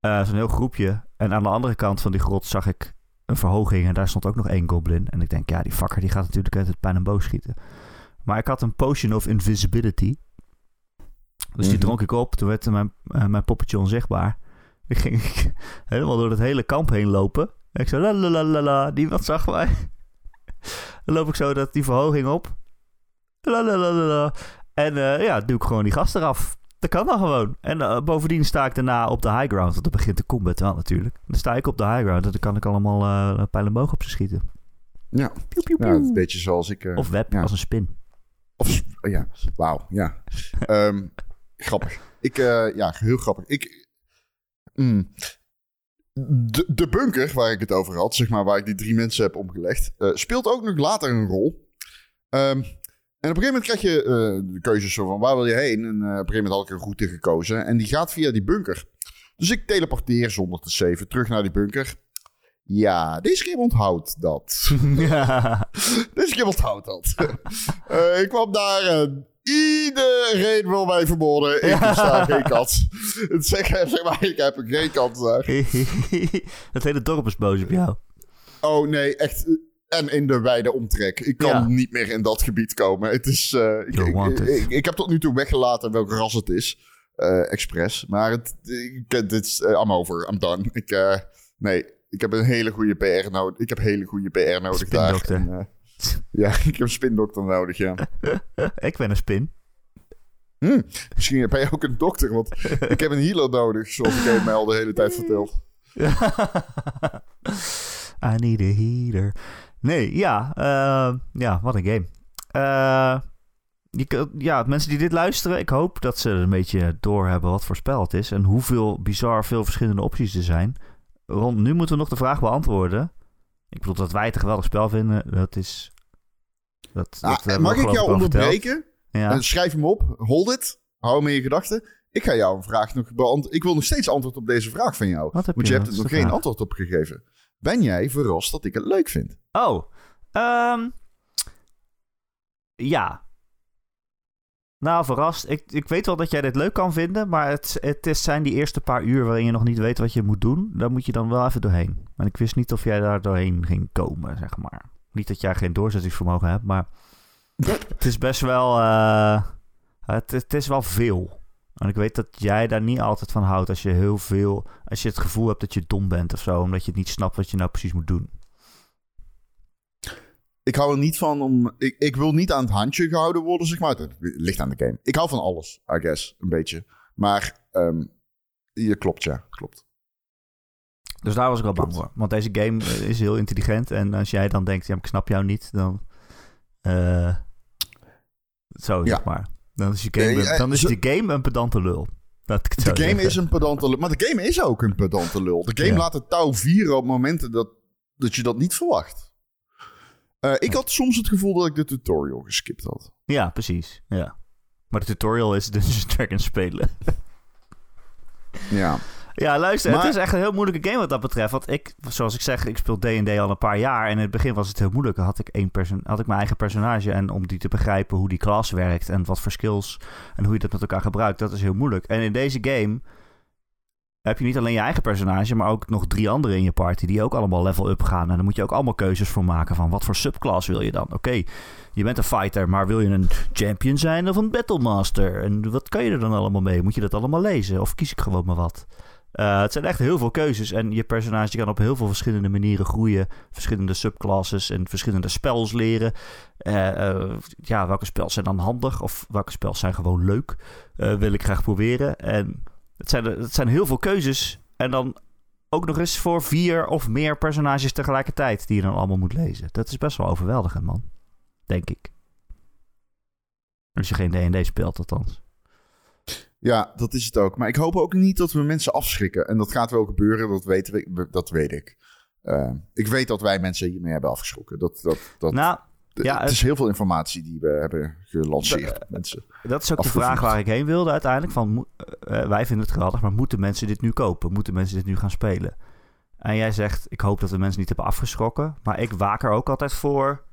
Speaker 2: Uh, Zo'n heel groepje. En aan de andere kant van die grot zag ik een verhoging. En daar stond ook nog één goblin. En ik denk, ja, die fucker die gaat natuurlijk uit het pijn en boog schieten. Maar ik had een potion of invisibility. Dus die
Speaker 3: Mhm.
Speaker 2: dronk ik op. Toen werd mijn, eh, mijn poppetje onzichtbaar. Ik ging (laughs) helemaal door het hele kamp heen lopen. En ik zo, la la la la la. Niemand zag mij. (laughs) Dan loop ik zo dat die verhoging op. La la la la la. En eh, ja, duw ik gewoon die gast eraf. Dat kan dan gewoon. En eh, bovendien sta ik daarna op de high ground. Want dan begint de combat wel natuurlijk. Dan sta ik op de high ground. En dan kan ik allemaal eh pijl en boog op ze schieten.
Speaker 3: Ja. Het is
Speaker 2: piu.
Speaker 3: een beetje zoals ik...
Speaker 2: Of web
Speaker 3: ja.
Speaker 2: als een spin.
Speaker 3: Of, oh ja, wauw, ja. Ehm, grappig. Ik, eh, ja, heel grappig. Ik, mm, de, bunker waar ik het over had, zeg maar, waar ik die drie mensen heb omgelegd, eh, speelt ook nog later een rol. Ehm, en op een gegeven moment krijg je eh, de keuzes van waar wil je heen? En op een gegeven moment had ik een route gekozen en die gaat via die bunker. Dus ik teleporteer zonder te saven terug naar die bunker. Ja, deze game onthoudt dat. (laughs)
Speaker 2: ja.
Speaker 3: Dus je onthoudt dat. (laughs) Eh, ik kwam daar en iedereen wil mij vermoorden. Ik sta geen. Het zeg, zeg maar, ik heb geen daar. (laughs)
Speaker 2: het hele dorp is boos op jou.
Speaker 3: Oh nee, echt. En in de wijde omtrek. Ik kan
Speaker 2: Ja.
Speaker 3: niet meer in dat gebied komen. Het is. eh, ik, ik,
Speaker 2: wanted.
Speaker 3: ik, ik heb tot nu toe weggelaten welk ras het is. eh expres. Maar het, ik, dit is. eh, I'm over. I'm done. Ik, eh, nee, ik heb een hele goede PR nodig. Ik heb hele goede PR nodig daar. En, eh, (laughs) ja, ik heb een spindokter nodig, ja. (laughs)
Speaker 2: ik ben een spin.
Speaker 3: Hm, misschien ben je ook een dokter, want ik heb een healer nodig, zoals ik mij al de hele tijd vertel. (laughs)
Speaker 2: I need a heater. Nee, ja. eh, ja, wat een game. Eh, je, ja, mensen die dit luisteren, ik hoop dat ze een beetje doorhebben wat voor spel het is. En hoeveel bizar veel verschillende opties er zijn. Ron, nu moeten we nog de vraag beantwoorden. Ik bedoel dat wij het een geweldig spel vinden. Dat is... Dat,
Speaker 3: Ah,
Speaker 2: dat
Speaker 3: mag ik jou onderbreken?
Speaker 2: Ja.
Speaker 3: Eh, schrijf hem op, hold it, hou hem in je gedachten. Ik ga jou een vraag nog beantwoorden. Ik wil nog steeds antwoord op deze vraag van jou.
Speaker 2: Wat heb
Speaker 3: want
Speaker 2: je?
Speaker 3: je hebt er nog geen
Speaker 2: vraag?
Speaker 3: antwoord op gegeven. Ben jij verrast dat ik het leuk vind?
Speaker 2: Oh, ehm, ja. Nou, verrast. Ik, ik weet wel dat jij dit leuk kan vinden, maar het, het is, zijn die eerste paar uur waarin je nog niet weet wat je moet doen. Daar moet je dan wel even doorheen. En ik wist niet of jij daar doorheen ging komen, zeg maar. Niet dat jij geen doorzettingsvermogen hebt, maar het is best wel, eh, het, het is wel veel. En ik weet dat jij daar niet altijd van houdt als je heel veel, als je het gevoel hebt dat je dom bent of zo, omdat je het niet snapt wat je nou precies moet doen.
Speaker 3: Ik hou er niet van om... Ik, ik wil niet aan het handje gehouden worden, zeg maar. Het ligt aan de game. Ik hou van alles, I guess, een beetje. Maar ehm, je klopt, ja. Klopt.
Speaker 2: Dus daar was ik wel bang voor. Want deze game eh, is heel intelligent. En als jij dan denkt, ja, ik snap jou niet, dan... eh, zo,
Speaker 3: Ja.
Speaker 2: zeg maar. Dan is, je game,
Speaker 3: Nee, eh,
Speaker 2: dan is de game een pedante lul. Laat ik het zo
Speaker 3: De game
Speaker 2: zeggen.
Speaker 3: is een pedante lul. Maar de game is ook een pedante lul. De game
Speaker 2: Ja.
Speaker 3: laat het touw vieren op momenten dat, dat je dat niet verwacht. Eh, ik had soms het gevoel dat ik de tutorial geskipt had.
Speaker 2: Ja, precies. Ja. Maar de tutorial is (laughs) Dungeons Dragons spelen.
Speaker 3: Ja.
Speaker 2: Ja, luister,
Speaker 3: Maar-
Speaker 2: het is echt een heel moeilijke game wat dat betreft. Want ik, zoals ik zeg, ik speel D&D al een paar jaar. En in het begin was het heel moeilijk. Had ik, één perso- had ik mijn eigen personage. En om die te begrijpen hoe die klas werkt en wat voor skills en hoe je dat met elkaar gebruikt, dat is heel moeilijk. En in deze game heb je niet alleen je eigen personage, maar ook nog drie anderen in je party die ook allemaal level up gaan. En dan moet je ook allemaal keuzes voor maken van wat voor subclass wil je dan. Oké, je bent een fighter, maar wil je een champion zijn of een battlemaster? En wat kan je er dan allemaal mee? Moet je dat allemaal lezen? Of kies ik gewoon maar wat? Eh, het zijn echt heel veel keuzes en je personage kan op heel veel verschillende manieren groeien. Verschillende subclasses en verschillende spells leren. Eh, eh, ja, welke spels zijn dan handig of welke spels zijn gewoon leuk? Wil ik graag proberen. En het zijn, het zijn heel veel keuzes en dan ook nog eens voor vier of meer personages tegelijkertijd die je dan allemaal moet lezen. Dat is best wel overweldigend, man. Denk ik. Als je geen D&D speelt, althans.
Speaker 3: ja, dat is het ook. Maar ik hoop ook niet dat we mensen afschrikken. En dat gaat wel gebeuren, dat, weten we, dat weet ik. Eh, ik weet dat wij mensen hiermee hebben afgeschrokken. Dat, dat, dat,
Speaker 2: Nou, ja,
Speaker 3: het is heel veel informatie die we hebben gelanceerd op mensen.
Speaker 2: Dat is ook de vraag waar ik heen wilde uiteindelijk. Van, eh, eh, wij vinden het geweldig, maar moeten mensen dit nu kopen? Moeten mensen dit nu gaan spelen? En jij zegt, ik hoop dat de mensen niet hebben afgeschrokken. Maar ik waak er ook altijd voor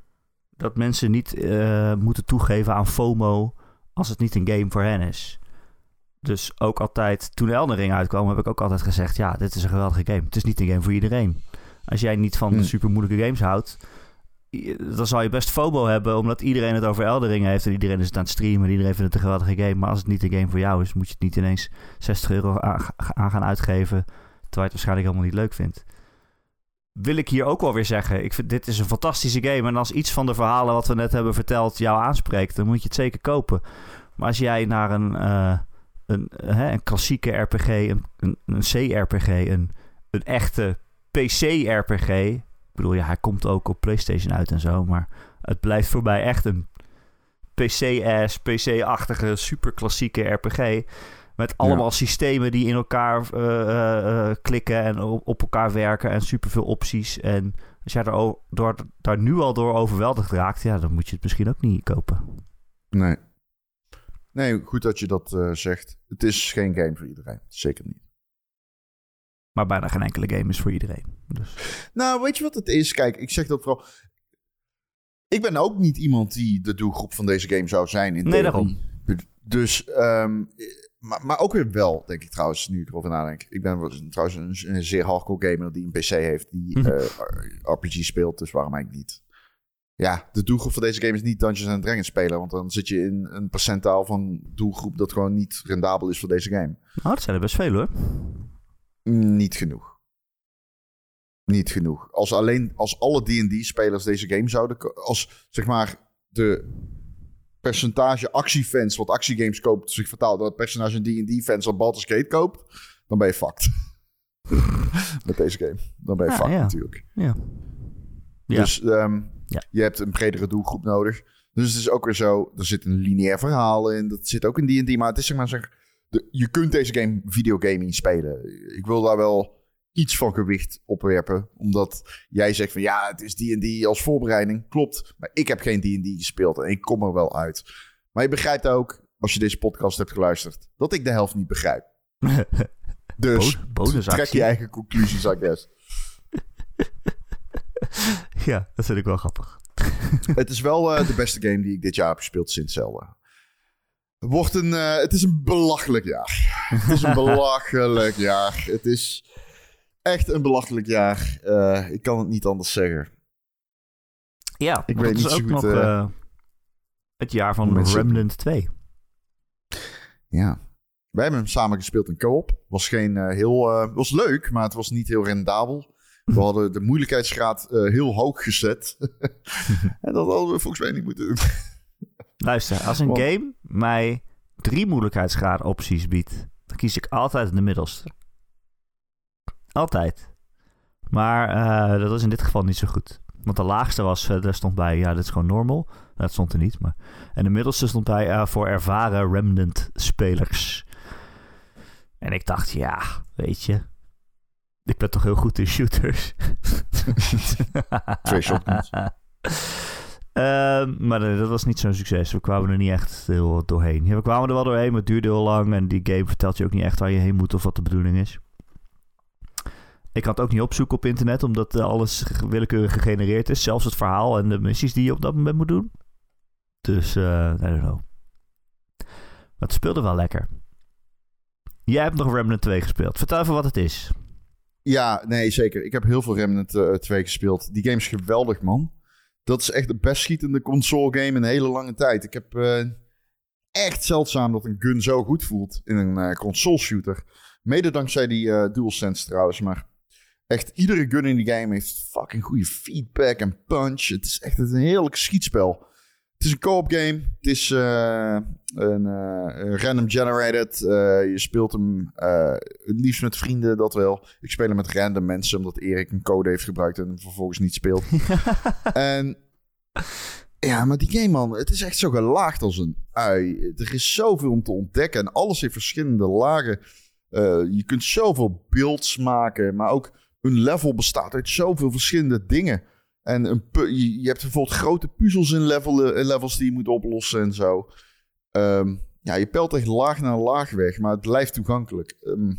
Speaker 2: dat mensen niet eh, moeten toegeven aan FOMO als het niet een game voor hen is. Dus ook altijd, toen Elden Ring uitkwam, heb ik ook altijd gezegd... ja, dit is een geweldige game. Het is niet een game voor iedereen. Als jij niet van
Speaker 3: Hmm.
Speaker 2: super moeilijke games houdt... dan zal je best FOMO hebben... omdat iedereen het over Elden Ring heeft... en iedereen is het aan het streamen... en iedereen vindt het een geweldige game. Maar als het niet een game voor jou is... moet je het niet ineens 60 euro aan, aan gaan uitgeven... terwijl je het waarschijnlijk helemaal niet leuk vindt. Wil ik hier ook wel weer zeggen... ik vind dit is een fantastische game... en als iets van de verhalen wat we net hebben verteld... jou aanspreekt... dan moet je het zeker kopen. Maar als jij naar een... eh, een, hè, een klassieke RPG, een, een, een C-RPG, een, een echte PC-RPG. Bedoel, ja, hij komt ook op PlayStation uit en zo, maar het blijft voor mij echt een PC-ass, PC-achtige, super klassieke RPG. Met allemaal systemen die in elkaar eh, eh, eh, klikken en op, op elkaar werken en superveel opties. En als jij daar, door, daar nu al door overweldigd raakt, ja, dan moet je het misschien ook niet kopen.
Speaker 3: Nee. Nee, goed dat je dat zegt. Het is geen game voor iedereen. Zeker niet.
Speaker 2: Maar bijna geen enkele game is voor iedereen. Dus.
Speaker 3: Nou, weet je wat het is? Kijk, ik zeg dat vooral... Ik ben ook niet iemand die de doelgroep van deze game zou zijn. In
Speaker 2: Nee,
Speaker 3: theorie. Dus, ehm, maar, maar ook weer wel, denk ik trouwens, nu ik erover nadenk. Ik ben trouwens een, een zeer hardcore gamer die een PC heeft, die
Speaker 2: Mhm.
Speaker 3: eh, RPG speelt, dus waarom eigenlijk niet? Ja, de doelgroep van deze game is niet Dungeons and Dragons spelen, want dan zit je in een percentaal van doelgroep dat gewoon niet rendabel is voor deze game.
Speaker 2: Nou, dat zijn er best veel hoor.
Speaker 3: Niet genoeg. Niet genoeg. Als alleen als alle D&D-spelers deze game zouden... Als, zeg maar, de percentage actiefans wat actiegames koopt... zich vertaalt dat het personage D&D-fans wat Baldur's Gate koopt... dan ben je fucked. (laughs) Met deze game. Dan ben je
Speaker 2: Ja,
Speaker 3: fucked
Speaker 2: ja.
Speaker 3: natuurlijk.
Speaker 2: Ja. Ja.
Speaker 3: Dus ehm,
Speaker 2: Ja.
Speaker 3: je hebt een bredere doelgroep nodig. Dus het is ook weer zo... Er zit een lineair verhaal in. Dat zit ook in D&D. Maar het is zeg maar... Zeg, de, je kunt deze game videogaming spelen. Ik wil daar wel iets van gewicht opwerpen. Omdat jij zegt van ja, het is D&D als voorbereiding. Klopt, maar ik heb geen D&D gespeeld en ik kom er wel uit. Maar je begrijpt ook, als je deze podcast hebt geluisterd, dat ik de helft niet begrijp. (laughs) Dus trek je eigen conclusies, I guess. (laughs)
Speaker 2: ja, dat vind ik wel grappig.
Speaker 3: het is wel eh, de beste game die ik dit jaar heb gespeeld sinds Zelda. Het, wordt een, eh, het is een belachelijk jaar. Het is een (laughs) belachelijk jaar. Het is echt een belachelijk jaar. Eh, ik kan het niet anders zeggen.
Speaker 2: Ja,
Speaker 3: Ik weet
Speaker 2: is
Speaker 3: niet zo
Speaker 2: ook
Speaker 3: goed,
Speaker 2: nog
Speaker 3: eh,
Speaker 2: het jaar van Remnant 2.
Speaker 3: Ja. Wij hebben hem samen gespeeld in co-op. Was geen heel... was leuk, maar het was niet heel rendabel. We (laughs) hadden de moeilijkheidsgraad heel hoog gezet. (laughs) en dat hadden we volgens mij niet moeten doen.
Speaker 2: Luister, als een
Speaker 3: Want-
Speaker 2: game mij drie moeilijkheidsgraden opties biedt, dan kies ik altijd de middelste. Altijd. Maar eh, dat is in dit geval niet zo goed. Want de laagste was, eh, daar stond bij, ja, dit is gewoon normal. Dat stond er niet, maar... En de middelste stond bij eh, voor ervaren Remnant-spelers. En ik dacht, ja, weet je... Ik ben toch heel goed in shooters. (laughs)
Speaker 3: Twee shotguns. (laughs)
Speaker 2: Ehm, maar dat was niet zo'n succes. We kwamen er niet echt heel doorheen. Ja, we kwamen er wel doorheen, maar het duurde heel lang. En die game vertelt je ook niet echt waar je heen moet of wat de bedoeling is. Ik het ook niet opzoeken op internet, omdat eh, alles willekeurig gegenereerd is. Zelfs het verhaal en de missies die je op dat moment moet doen. Dus, eh I don't know. Maar het speelde wel lekker. Jij hebt nog Remnant 2 gespeeld. Vertel even wat het is.
Speaker 3: Ja, nee, zeker. Ik heb heel veel Remnant eh, 2 gespeeld. Die game is geweldig, man. Dat is echt de best schietende console game in een hele lange tijd. Ik heb eh, echt zeldzaam dat een gun zo goed voelt in een eh, console shooter. Mede dankzij die eh DualSense trouwens, maar echt iedere gun in die game heeft fucking goede feedback en punch. Het is echt een heerlijk schietspel. Het is een co-op game. Het is eh, een, eh, een random generated. Eh, je speelt hem het liefst met vrienden, dat wel. Ik speel hem met random mensen, omdat Erik een code heeft gebruikt en hem vervolgens niet speelt. (laughs) en ja, maar die game, man, het is echt zo gelaagd als een ui. Er is zoveel om te ontdekken en alles heeft verschillende lagen. Je kunt zoveel builds maken, maar ook een level bestaat uit zoveel verschillende dingen. En een je, hebt bijvoorbeeld grote puzzels in, level, in levels die je moet oplossen en zo. Ehm, ja, je pelt echt laag naar laag weg, maar het blijft toegankelijk. Ehm,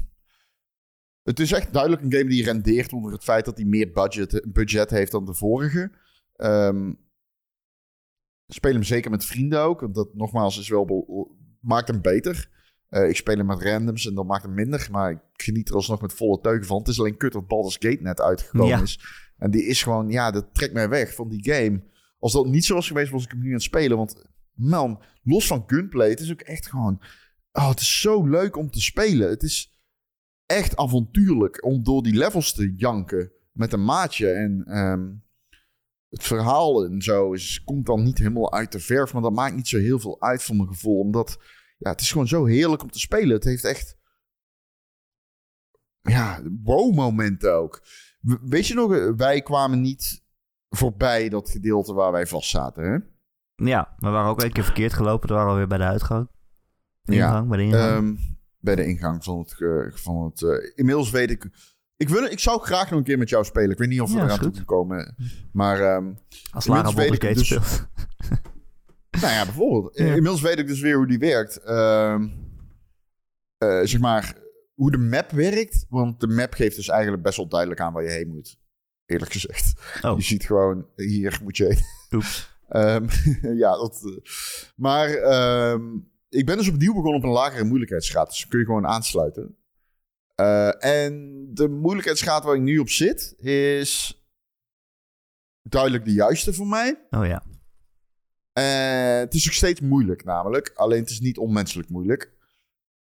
Speaker 3: het is echt duidelijk een game die rendeert onder het feit dat hij meer budget, budget heeft dan de vorige. Ehm, speel hem zeker met vrienden ook, want dat nogmaals is wel maakt hem beter. Eh, ik speel hem met randoms en dat maakt het minder. Maar ik geniet er alsnog met volle teugen van. Het is alleen kut dat Baldur's Gate net uitgekomen
Speaker 2: Ja.
Speaker 3: is. En die is gewoon, ja, dat trekt mij weg van die game. Als dat niet zo was geweest, was ik hem nu aan het spelen. Want man, los van gunplay, het is ook echt gewoon... Oh, het is zo leuk om te spelen. Het is echt avontuurlijk om door die levels te janken met een maatje. En ehm, het verhaal en zo is, komt dan niet helemaal uit de verf. Maar dat maakt niet zo heel veel uit voor mijn gevoel. Omdat ja, het is gewoon zo heerlijk om te spelen. Het heeft echt ja, wow-momenten ook. Weet je nog, eh, wij kwamen niet voorbij dat gedeelte waar wij vast zaten, hè?
Speaker 2: Ja, we waren ook een keer verkeerd gelopen. We waren alweer bij de uitgang. De
Speaker 3: Ja,
Speaker 2: bij de ingang.
Speaker 3: Ehm, bij de ingang van het... van het eh, inmiddels weet ik... Ik, wil, ik zou graag nog een keer met jou spelen. Ik weet niet of we
Speaker 2: Ja,
Speaker 3: eraan toe komen. Maar ehm,
Speaker 2: Als Lara
Speaker 3: weet ik dus-
Speaker 2: speelt. (laughs)
Speaker 3: nou ja, bijvoorbeeld.
Speaker 2: Ja.
Speaker 3: Inmiddels weet ik dus weer hoe die werkt. Ehm, eh, zeg maar, hoe de map werkt. Want de map geeft dus eigenlijk best wel duidelijk aan waar je heen moet. Eerlijk gezegd.
Speaker 2: Oh.
Speaker 3: Je ziet gewoon, hier moet je heen.
Speaker 2: Oeps.
Speaker 3: Ehm, (laughs) ja, dat, eh, maar ehm, ik ben dus opnieuw begonnen op een lagere moeilijkheidsgraad. Dus kun je gewoon aansluiten. Eh, en de moeilijkheidsgraad waar ik nu op zit is duidelijk de juiste voor mij.
Speaker 2: Oh ja.
Speaker 3: Eh, het is nog steeds moeilijk namelijk. Alleen het is niet onmenselijk moeilijk.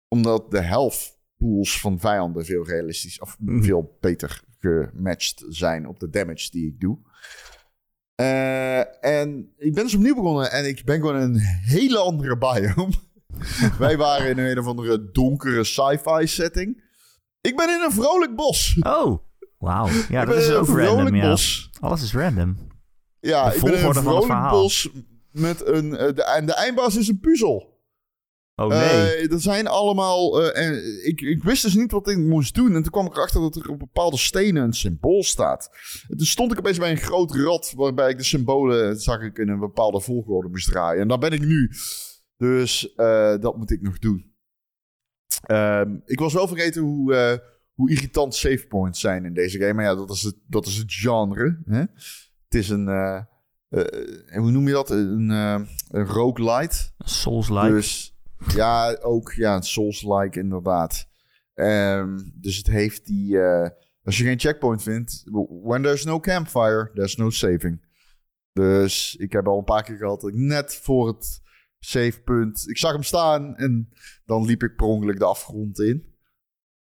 Speaker 3: Omdat de health pools van vijanden veel realistisch... of
Speaker 2: Mhm.
Speaker 3: veel beter gematcht zijn op de damage die ik doe. Eh, en ik ben dus opnieuw begonnen en ik ben gewoon in een hele andere biome. (laughs) Wij waren in een of andere donkere sci-fi setting. Ik ben in een vrolijk bos.
Speaker 2: Oh, wauw. Ja,
Speaker 3: ik
Speaker 2: dat is ook random, ja.
Speaker 3: bos.
Speaker 2: Alles is random.
Speaker 3: Ja,
Speaker 2: De
Speaker 3: ik ben in een vrolijk bos met een... eh, de, en de eindbaas is een puzzel.
Speaker 2: Oh nee.
Speaker 3: Eh, er zijn allemaal. eh, en ik, ik wist dus niet wat ik moest doen. En toen kwam ik erachter dat er op bepaalde stenen een symbool staat. En toen stond ik opeens bij een groot rad. waarbij ik de symbolen zag ik in een bepaalde volgorde moest draaien. En daar ben ik nu. Dus eh, dat moet ik nog doen. Ehm, ik was wel vergeten hoe, hoe irritant save points zijn in deze game. Maar ja, dat is het, dat is het genre. Hè? Het is een. hoe noem je dat? Een, uh, een roguelite.
Speaker 2: Souls-like.
Speaker 3: Dus ja, ook ja, Souls-like inderdaad. Ehm, dus het heeft die... eh, als je geen checkpoint vindt... When there's no campfire, there's no saving. Dus ik heb al een paar keer gehad dat ik net voor het savepunt... Ik zag hem staan en dan liep ik per ongeluk de afgrond in.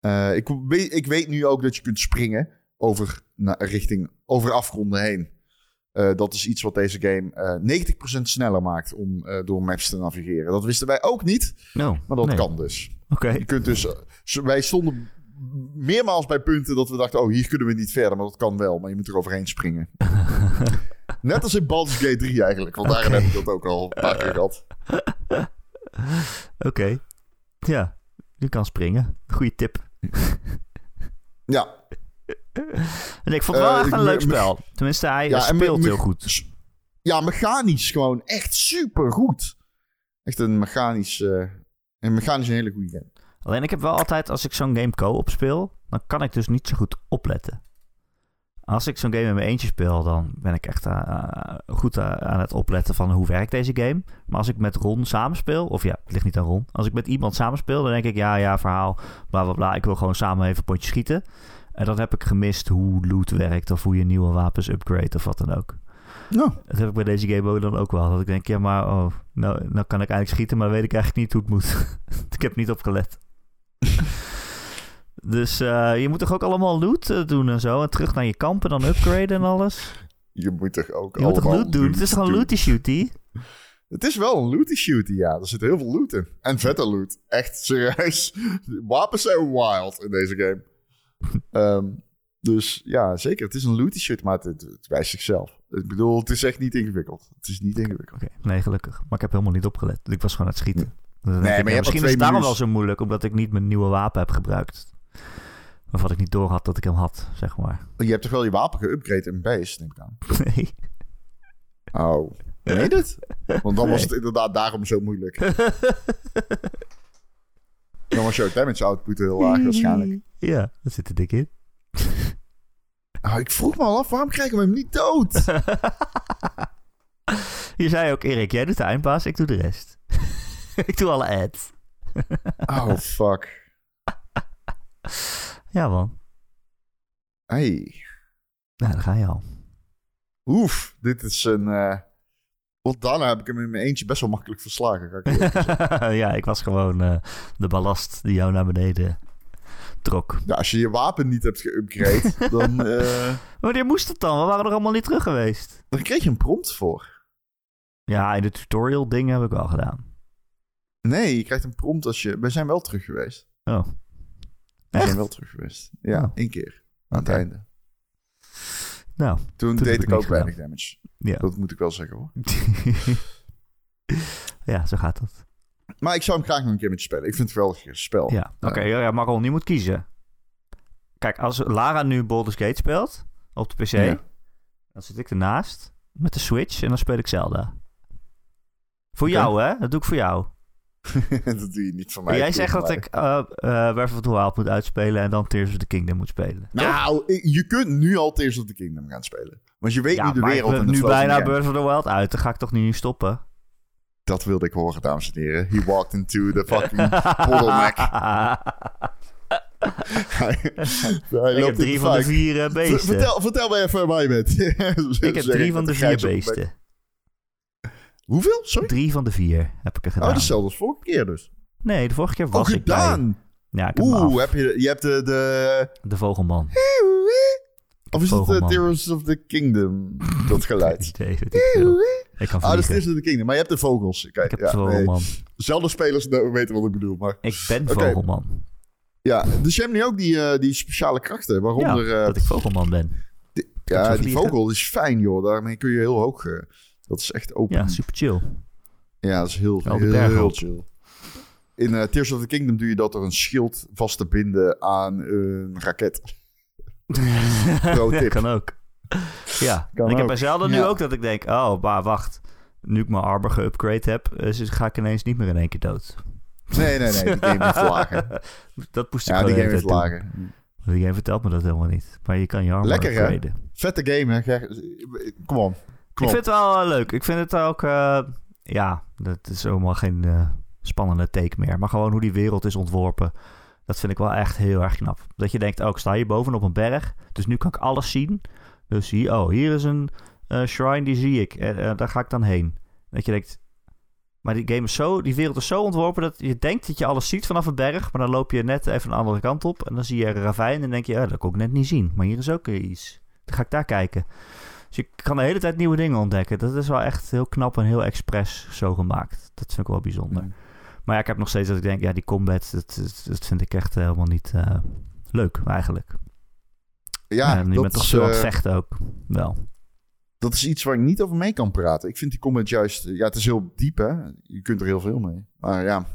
Speaker 3: Eh, ik, weet, ik weet nu ook dat je kunt springen over, richting, over afgronden heen. Uh, dat is iets wat deze game uh, 90% sneller maakt om uh, door maps te navigeren. Dat wisten wij ook niet,
Speaker 2: no,
Speaker 3: maar dat
Speaker 2: nee.
Speaker 3: kan dus.
Speaker 2: Oké.
Speaker 3: Je kunt dus. Wij stonden meermaals bij punten dat we dachten: oh, hier kunnen we niet verder, maar dat kan wel, maar je moet er overheen springen. (laughs) Net als in Baldur's Gate 3 eigenlijk, want daar heb ik dat ook al een paar keer gehad. (laughs)
Speaker 2: Oké. Ja, je kan springen. Goeie tip.
Speaker 3: Ja,
Speaker 2: En ik vond het wel
Speaker 3: Eh,
Speaker 2: echt een leuk spel. Tenminste, hij
Speaker 3: Ja, en
Speaker 2: speelt heel goed.
Speaker 3: ja, mechanisch gewoon echt super goed. Echt een mechanisch, eh, een mechanisch een hele goede game.
Speaker 2: Alleen ik heb wel altijd, als ik zo'n game co-op speel, dan kan ik dus niet zo goed opletten. Als ik zo'n game in mijn eentje speel, dan ben ik echt eh, goed aan het opletten van hoe werkt deze game. Maar als ik met Ron samenspeel, of ja, het ligt niet aan Ron. Als ik met iemand samenspeel, dan denk ik, ja, ja, verhaal, bla, bla, bla. Ik wil gewoon samen even een potje schieten. En dan heb ik gemist hoe loot werkt of hoe je nieuwe wapens upgrade of wat dan ook.
Speaker 3: Nou,
Speaker 2: Dat heb ik bij deze game ook dan ook wel. Dat ik denk, ja, maar oh, nou, nou kan ik eigenlijk schieten, maar dan weet ik eigenlijk niet hoe het moet. (laughs) ik heb niet opgelet. (laughs) dus eh, je moet toch ook allemaal loot eh, doen en zo. En terug naar je kamp en dan upgraden en alles.
Speaker 3: je moet toch ook
Speaker 2: Je moet toch
Speaker 3: allemaal
Speaker 2: loot doen? Het is gewoon looty shooty.
Speaker 3: Het is wel een looty shooty, ja. Er zit heel veel loot in. En vette loot. Echt serieus. Wapens zijn wild in deze game. (laughs) Ehm, dus ja, zeker. Het is een looty shoot, maar het, het wijst zichzelf. Ik bedoel, het is echt niet ingewikkeld. Het is niet ingewikkeld.
Speaker 2: Oké, nee, gelukkig. Maar ik heb helemaal niet opgelet. Ik was gewoon aan het schieten. Denk
Speaker 3: maar
Speaker 2: ik, misschien is het daarom wel zo moeilijk, omdat ik niet mijn nieuwe wapen heb gebruikt. Waarvan ik niet door had dat ik hem had, zeg maar.
Speaker 3: Je hebt toch wel je wapen geüpgrade in base, neem ik aan. (laughs)
Speaker 2: Nee.
Speaker 3: Oh. Je dit? Want dan was
Speaker 2: Nee.
Speaker 3: het inderdaad daarom zo moeilijk. (laughs) Dan was jouw damage output heel laag waarschijnlijk.
Speaker 2: Ja, dat zit er dik in.
Speaker 3: Oh, (laughs) ik vroeg me al af, waarom krijgen we hem niet dood? (laughs)
Speaker 2: Je zei ook, Erik, jij doet de eindbaas, ik doe de rest. (laughs) ik doe alle ads.
Speaker 3: Oh, fuck.
Speaker 2: Ja, man.
Speaker 3: Hey.
Speaker 2: Nou, daar ga je al.
Speaker 3: Oef, dit is een... eh Want daarna heb ik hem in mijn eentje best wel makkelijk verslagen. Ik
Speaker 2: ja, ik was gewoon eh, de ballast die jou naar beneden trok.
Speaker 3: ja, als je je wapen niet hebt geüpgrade, (laughs) dan, eh,
Speaker 2: Wanneer moest het dan? We waren er allemaal niet terug geweest.
Speaker 3: dan kreeg je een prompt voor.
Speaker 2: Ja, in de tutorial dingen heb ik wel gedaan.
Speaker 3: Nee, je krijgt een prompt als je... We zijn wel terug geweest.
Speaker 2: Oh.
Speaker 3: We zijn wel terug geweest. Ja,
Speaker 2: Oh.
Speaker 3: één keer. Aan het einde.
Speaker 2: Nou,
Speaker 3: Toen, deed
Speaker 2: ik
Speaker 3: ik ook weinig damage.
Speaker 2: ja.
Speaker 3: Dat moet ik wel zeggen hoor. (laughs)
Speaker 2: ja, zo gaat dat.
Speaker 3: Maar ik zou hem graag nog een keer met je spelen. Ik vind het wel een spel.
Speaker 2: Ja, oké. ja, ja, je moet kiezen. Kijk, als Lara nu Baldur's Gate speelt op de PC,
Speaker 3: Ja.
Speaker 2: dan zit ik ernaast met de Switch en dan speel ik Zelda. Voor jou, hè? Dat doe ik voor jou. (laughs)
Speaker 3: dat doe je niet van mij.
Speaker 2: Jij zegt dat
Speaker 3: van
Speaker 2: ik uh, uh, Breath of the Wild moet uitspelen en dan Tears of the Kingdom moet spelen.
Speaker 3: Nou, je kunt nu al Tears of the Kingdom gaan spelen. Want je weet
Speaker 2: ja,
Speaker 3: nu de
Speaker 2: maar
Speaker 3: wereld
Speaker 2: ben
Speaker 3: de
Speaker 2: nu
Speaker 3: van
Speaker 2: bijna. Breath of the Wild uit. Dan ga ik toch niet nu stoppen?
Speaker 3: Dat wilde ik horen, dames en heren. He walked into the fucking bottleneck. hij, hij
Speaker 2: ik heb drie van de vier uh, beesten.
Speaker 3: Vertel, vertel mij even waar je bent. (laughs)
Speaker 2: ik heb drie van de vier beesten.
Speaker 3: Hoeveel? Sorry?
Speaker 2: Drie van de vier heb ik er
Speaker 3: Oh,
Speaker 2: gedaan.
Speaker 3: hetzelfde als vorige keer dus.
Speaker 2: Nee, de vorige keer
Speaker 3: Oh,
Speaker 2: was ik bij.
Speaker 3: gedaan!
Speaker 2: Ja, ik heb.
Speaker 3: Oeh, heb je, je hebt de... de...
Speaker 2: De vogelman.
Speaker 3: Of is het de
Speaker 2: Vogelman.
Speaker 3: Tears of the Kingdom, dat (laughs) geluid?
Speaker 2: Nee, weet ik kan
Speaker 3: Ah, dat is. Tears of the Kingdom. Maar je hebt de vogels. Kijk,
Speaker 2: ik heb
Speaker 3: ja, nee.
Speaker 2: vogelman.
Speaker 3: Zelfde spelers nou, weten wat ik bedoel. Maar
Speaker 2: Ik ben vogelman.
Speaker 3: ja, dus je hebt nu ook die, eh, die speciale krachten. Waaronder...
Speaker 2: ja,
Speaker 3: eh,
Speaker 2: dat ik vogelman ben.
Speaker 3: die- ja, die vogel is fijn, joh. Daarmee kun je heel hoog... eh, dat is echt open.
Speaker 2: Ja, super chill.
Speaker 3: Ja, dat is heel, heel, heel chill. In eh, Tears of the Kingdom doe je dat door een schild vast te binden aan een raket. Pro (laughs) tip.
Speaker 2: kan ook. Ja,
Speaker 3: Kan
Speaker 2: ik heb bij Zelda nu ook dat ik denk... Oh, maar wacht. Nu ik mijn armor geupgrade heb... dus ga ik ineens niet meer in één keer dood.
Speaker 3: Nee, nee, nee. Die game heeft (laughs) lagen.
Speaker 2: dat moest ik
Speaker 3: Ja, die game heeft
Speaker 2: doen.
Speaker 3: lagen.
Speaker 2: Die game vertelt me dat helemaal niet. Maar je kan je armor
Speaker 3: Lekker, hè?
Speaker 2: upgraden.
Speaker 3: Vette game, hè? Kom on. Kom
Speaker 2: Ik
Speaker 3: op.
Speaker 2: vind het wel eh, leuk. Ik vind het ook... eh, ja, dat is helemaal geen spannende take meer. Maar gewoon hoe die wereld is ontworpen. Dat vind ik wel echt heel erg knap. Dat je denkt, oh, ik sta hier bovenop een berg. Dus nu kan ik alles zien. Dus hier, oh, hier is een eh, shrine, die zie ik. Eh, daar ga ik dan heen. Dat je denkt... Maar die game is zo... Die wereld is zo ontworpen dat je denkt dat je alles ziet vanaf een berg. Maar dan loop je net even een andere kant op. En dan zie je een ravijn. En dan denk je, ja, dat kon ik net niet zien. Maar hier is ook iets. Dan ga ik daar kijken. Dus je kan de hele tijd nieuwe dingen ontdekken. Dat is wel echt heel knap en heel expres zo gemaakt. Dat vind ik wel bijzonder. Maar ja, ik heb nog steeds dat ik denk, ja, die combat, dat, dat, vind ik echt helemaal niet eh, leuk eigenlijk.
Speaker 3: Ja,
Speaker 2: en je bent toch veel aan het
Speaker 3: eh,
Speaker 2: vechten ook. Wel.
Speaker 3: dat is iets waar ik niet over mee kan praten. Ik vind die combat juist... Ja, het is heel diep, hè? Je kunt er heel veel mee. Maar ja,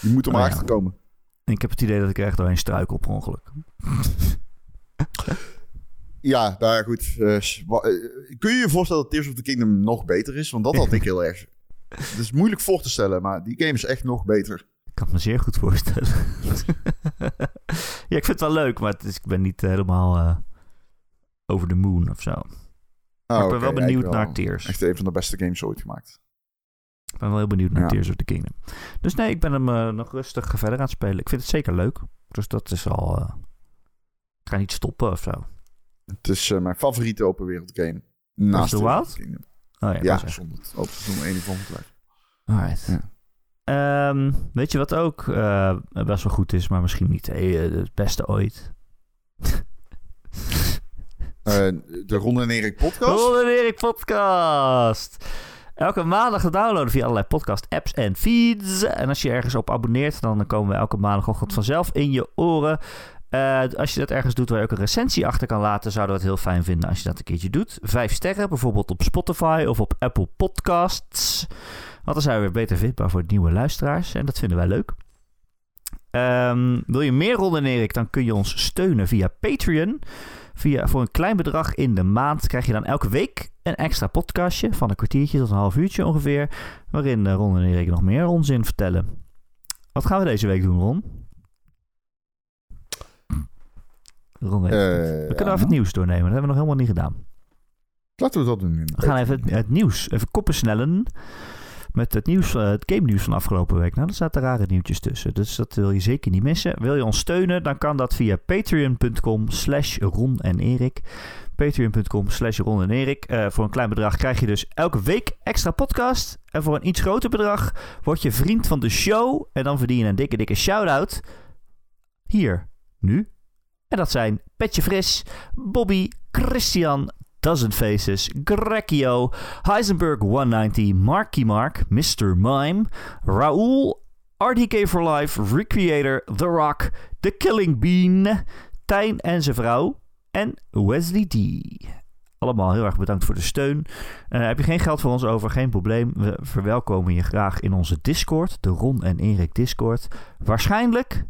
Speaker 3: je moet er maar
Speaker 2: Oh, ja.
Speaker 3: achter komen.
Speaker 2: En ik heb het idee dat ik er echt doorheen struikel op ongeluk.
Speaker 3: Ja, daar goed. eh, wa- eh, kun je je voorstellen dat Tears of the Kingdom nog beter is? Want dat had ik (laughs) heel erg. Het is moeilijk voor te stellen, maar die game is echt nog beter.
Speaker 2: Ik kan me zeer goed voorstellen. ja, ik vind het wel leuk, maar het is, ik ben niet helemaal eh, over de moon of zo.
Speaker 3: Oh,
Speaker 2: Maar ik ben wel benieuwd naar Tears.
Speaker 3: Echt een van de beste games ooit gemaakt.
Speaker 2: Ik ben wel heel benieuwd naar
Speaker 3: Ja.
Speaker 2: Tears of the Kingdom. Dus nee, ik ben hem eh, nog rustig verder aan het spelen. Ik vind het zeker leuk. Dus dat is al... eh, ik ga niet stoppen of zo.
Speaker 3: Het is eh, mijn favoriete open wereld game. Naast
Speaker 2: Wild?
Speaker 3: the Kingdom.
Speaker 2: Oh ja,
Speaker 3: Ja,
Speaker 2: dat is
Speaker 3: zonder het open zonder één van blijven.
Speaker 2: Alright.
Speaker 3: Ja.
Speaker 2: Ehm, weet je wat ook eh, best wel goed is, maar misschien niet eh, het beste ooit? (laughs)
Speaker 3: Eh, de Ron en Erik podcast.
Speaker 2: Ron en Erik podcast. Elke maandag te downloaden via allerlei podcast apps en feeds. En als je ergens op abonneert, dan komen we elke maandagochtend vanzelf in je oren. Eh, als je dat ergens doet waar je ook een recensie achter kan laten, zouden we het heel fijn vinden als je dat een keertje doet. Vijf sterren, bijvoorbeeld op Spotify of op Apple Podcasts. Want dan zijn we weer beter vindbaar voor nieuwe luisteraars. En dat vinden wij leuk. Ehm, wil je meer Ron en Erik, dan kun je ons steunen via Patreon. Via, voor een klein bedrag in de maand krijg je dan elke week een extra podcastje van een kwartiertje tot een half uurtje ongeveer. Waarin eh, Ron en Erik nog meer onzin vertellen. Wat gaan we deze week doen, Ron? Ron weet het niet.
Speaker 3: Eh,
Speaker 2: We kunnen even het nieuws doornemen. Dat hebben we nog helemaal niet gedaan.
Speaker 3: Laten we dat doen.
Speaker 2: We gaan even het, het nieuws even koppen snellen. met het, nieuws, eh, het game nieuws van afgelopen week. Nou, daar zaten rare nieuwtjes tussen. Dus dat wil je zeker niet missen. Wil je ons steunen, dan kan dat via patreon.com slash Ron en Erik. Patreon.com slash Ron en Erik. Eh, voor een klein bedrag krijg je dus elke week extra podcast. En voor een iets groter bedrag word je vriend van de show. En dan verdien je een dikke, dikke shout-out. Hier, nu. En dat zijn Petje Fris, Bobby, Christian, Dozen Faces, Grecchio, Heisenberg 190, Marky Mark, Mr. Mime, Raoul, RDK for Life, Recreator, The Rock, The Killing Bean, Tijn en zijn vrouw en Wesley D. Allemaal heel erg bedankt voor de steun. Uh, heb je geen geld voor ons over, geen probleem. We verwelkomen je graag in onze Discord, de Ron en Erik Discord. Waarschijnlijk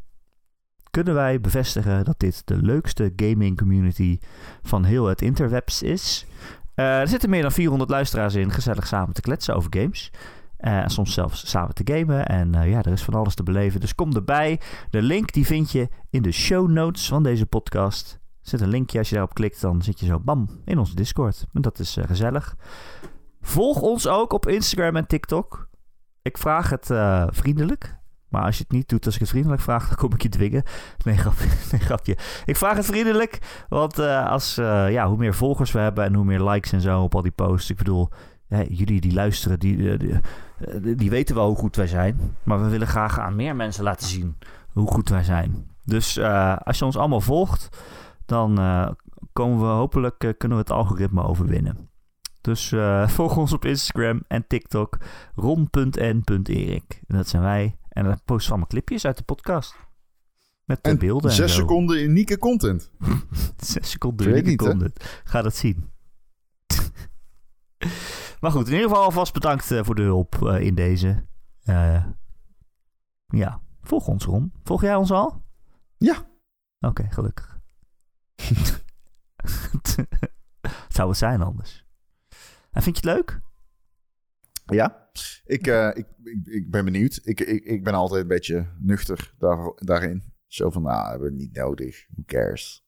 Speaker 2: kunnen wij bevestigen dat dit de leukste gaming community van heel het interwebs is. Uh, er zitten meer dan 400 luisteraars in, gezellig samen te kletsen over games. Uh, soms zelfs samen te gamen. En uh, ja, er is van alles te beleven. Dus kom erbij. De link die vind je in de show notes van deze podcast. Er zit een linkje. Als je daarop klikt, dan zit je zo bam in onze Discord. En dat is gezellig. Volg ons ook op Instagram en TikTok. Ik vraag het vriendelijk. Maar als je het niet doet als ik het vriendelijk vraag, dan kom ik je dwingen. (laughs) Nee, grapje. Ik vraag het vriendelijk, want uh, als, uh, ja, hoe meer volgers we hebben en hoe meer likes en zo op al die posts. Ik bedoel, hè, jullie die luisteren, die, die, die, weten wel hoe goed wij zijn. Maar we willen graag aan meer mensen laten zien hoe goed wij zijn. Dus als je ons allemaal volgt, dan komen we hopelijk, kunnen we het algoritme overwinnen. Dus (laughs) volg ons op Instagram en TikTok, ron.n.erik. En dat zijn wij. En dan posten we allemaal clipjes uit de podcast. Met de
Speaker 3: en
Speaker 2: beelden en
Speaker 3: zes
Speaker 2: zo.
Speaker 3: seconden unieke content. (laughs)
Speaker 2: zes seconden unieke
Speaker 3: niet, hè?
Speaker 2: content. Ga dat zien. (laughs) maar goed, in ieder geval alvast bedankt eh, voor de hulp uh, in deze. Uh, ja, volg ons Ron. Volg jij ons al?
Speaker 3: Ja.
Speaker 2: Oké, okay, gelukkig. (laughs) Zou het zijn anders. En vind je het leuk?
Speaker 3: Ja, ik, uh, ik, ik, ik, ben benieuwd. Ik, ik, ik ben altijd een beetje nuchter daar, daarin. Zo van, nou, hebben we niet nodig. Who cares?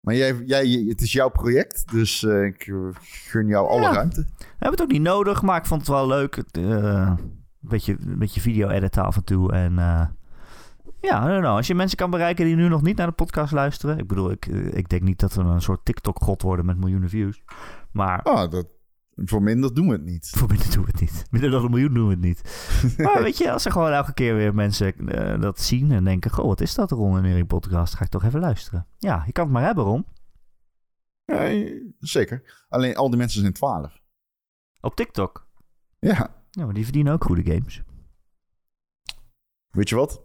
Speaker 3: Maar jij, jij, het is jouw project, dus uh, ik gun jou alle
Speaker 2: ja.
Speaker 3: ruimte.
Speaker 2: We hebben het ook niet nodig, maar ik vond het wel leuk. Uh, een, beetje, een beetje video editen af en toe. En uh, ja, I don't know. Als je mensen kan bereiken die nu nog niet naar de podcast luisteren. Ik bedoel, ik, ik denk niet dat we een soort TikTok-god worden met miljoenen views. Maar...
Speaker 3: Ah, dat, voor minder doen we het niet.
Speaker 2: Voor minder doen we het niet. Minder dan een miljoen doen we het niet. (laughs) maar weet je, als er gewoon elke keer weer mensen uh, dat zien en denken... Goh, wat is dat, Ron en Erik podcast? Ga ik toch even luisteren. Ja, je kan het maar hebben, Ron.
Speaker 3: Ja, zeker. Alleen al die mensen zijn 12.
Speaker 2: Op TikTok?
Speaker 3: Ja.
Speaker 2: Ja, maar die verdienen ook goede games.
Speaker 3: Weet je wat?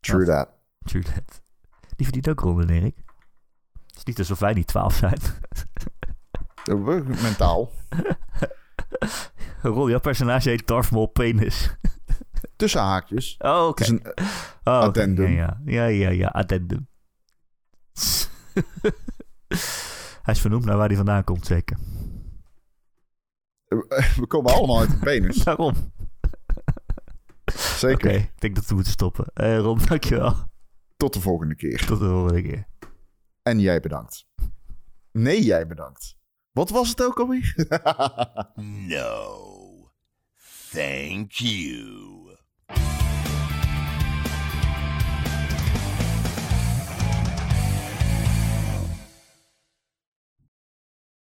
Speaker 3: True that.
Speaker 2: True that. Die verdient ook Ron en Erik. Het is niet alsof wij niet 12 zijn. (laughs)
Speaker 3: Mentaal. (laughs)
Speaker 2: Ron, jouw personage heet Darth Maul Penis. (laughs)
Speaker 3: Tussen haakjes.
Speaker 2: Oh, oké.
Speaker 3: Een
Speaker 2: Oh, oké.
Speaker 3: addendum.
Speaker 2: Ja, ja, ja, ja, addendum. (laughs) hij is vernoemd naar waar hij vandaan komt, zeker.
Speaker 3: We komen allemaal uit de penis.
Speaker 2: Daarom.
Speaker 3: Zeker.
Speaker 2: Oké, ik denk dat we moeten stoppen. Eh Ron, dankjewel.
Speaker 3: Tot de volgende keer.
Speaker 2: Tot de volgende keer.
Speaker 3: En jij bedankt. Nee, jij bedankt. Wat was het ook alweer? (laughs)
Speaker 1: no. Thank you.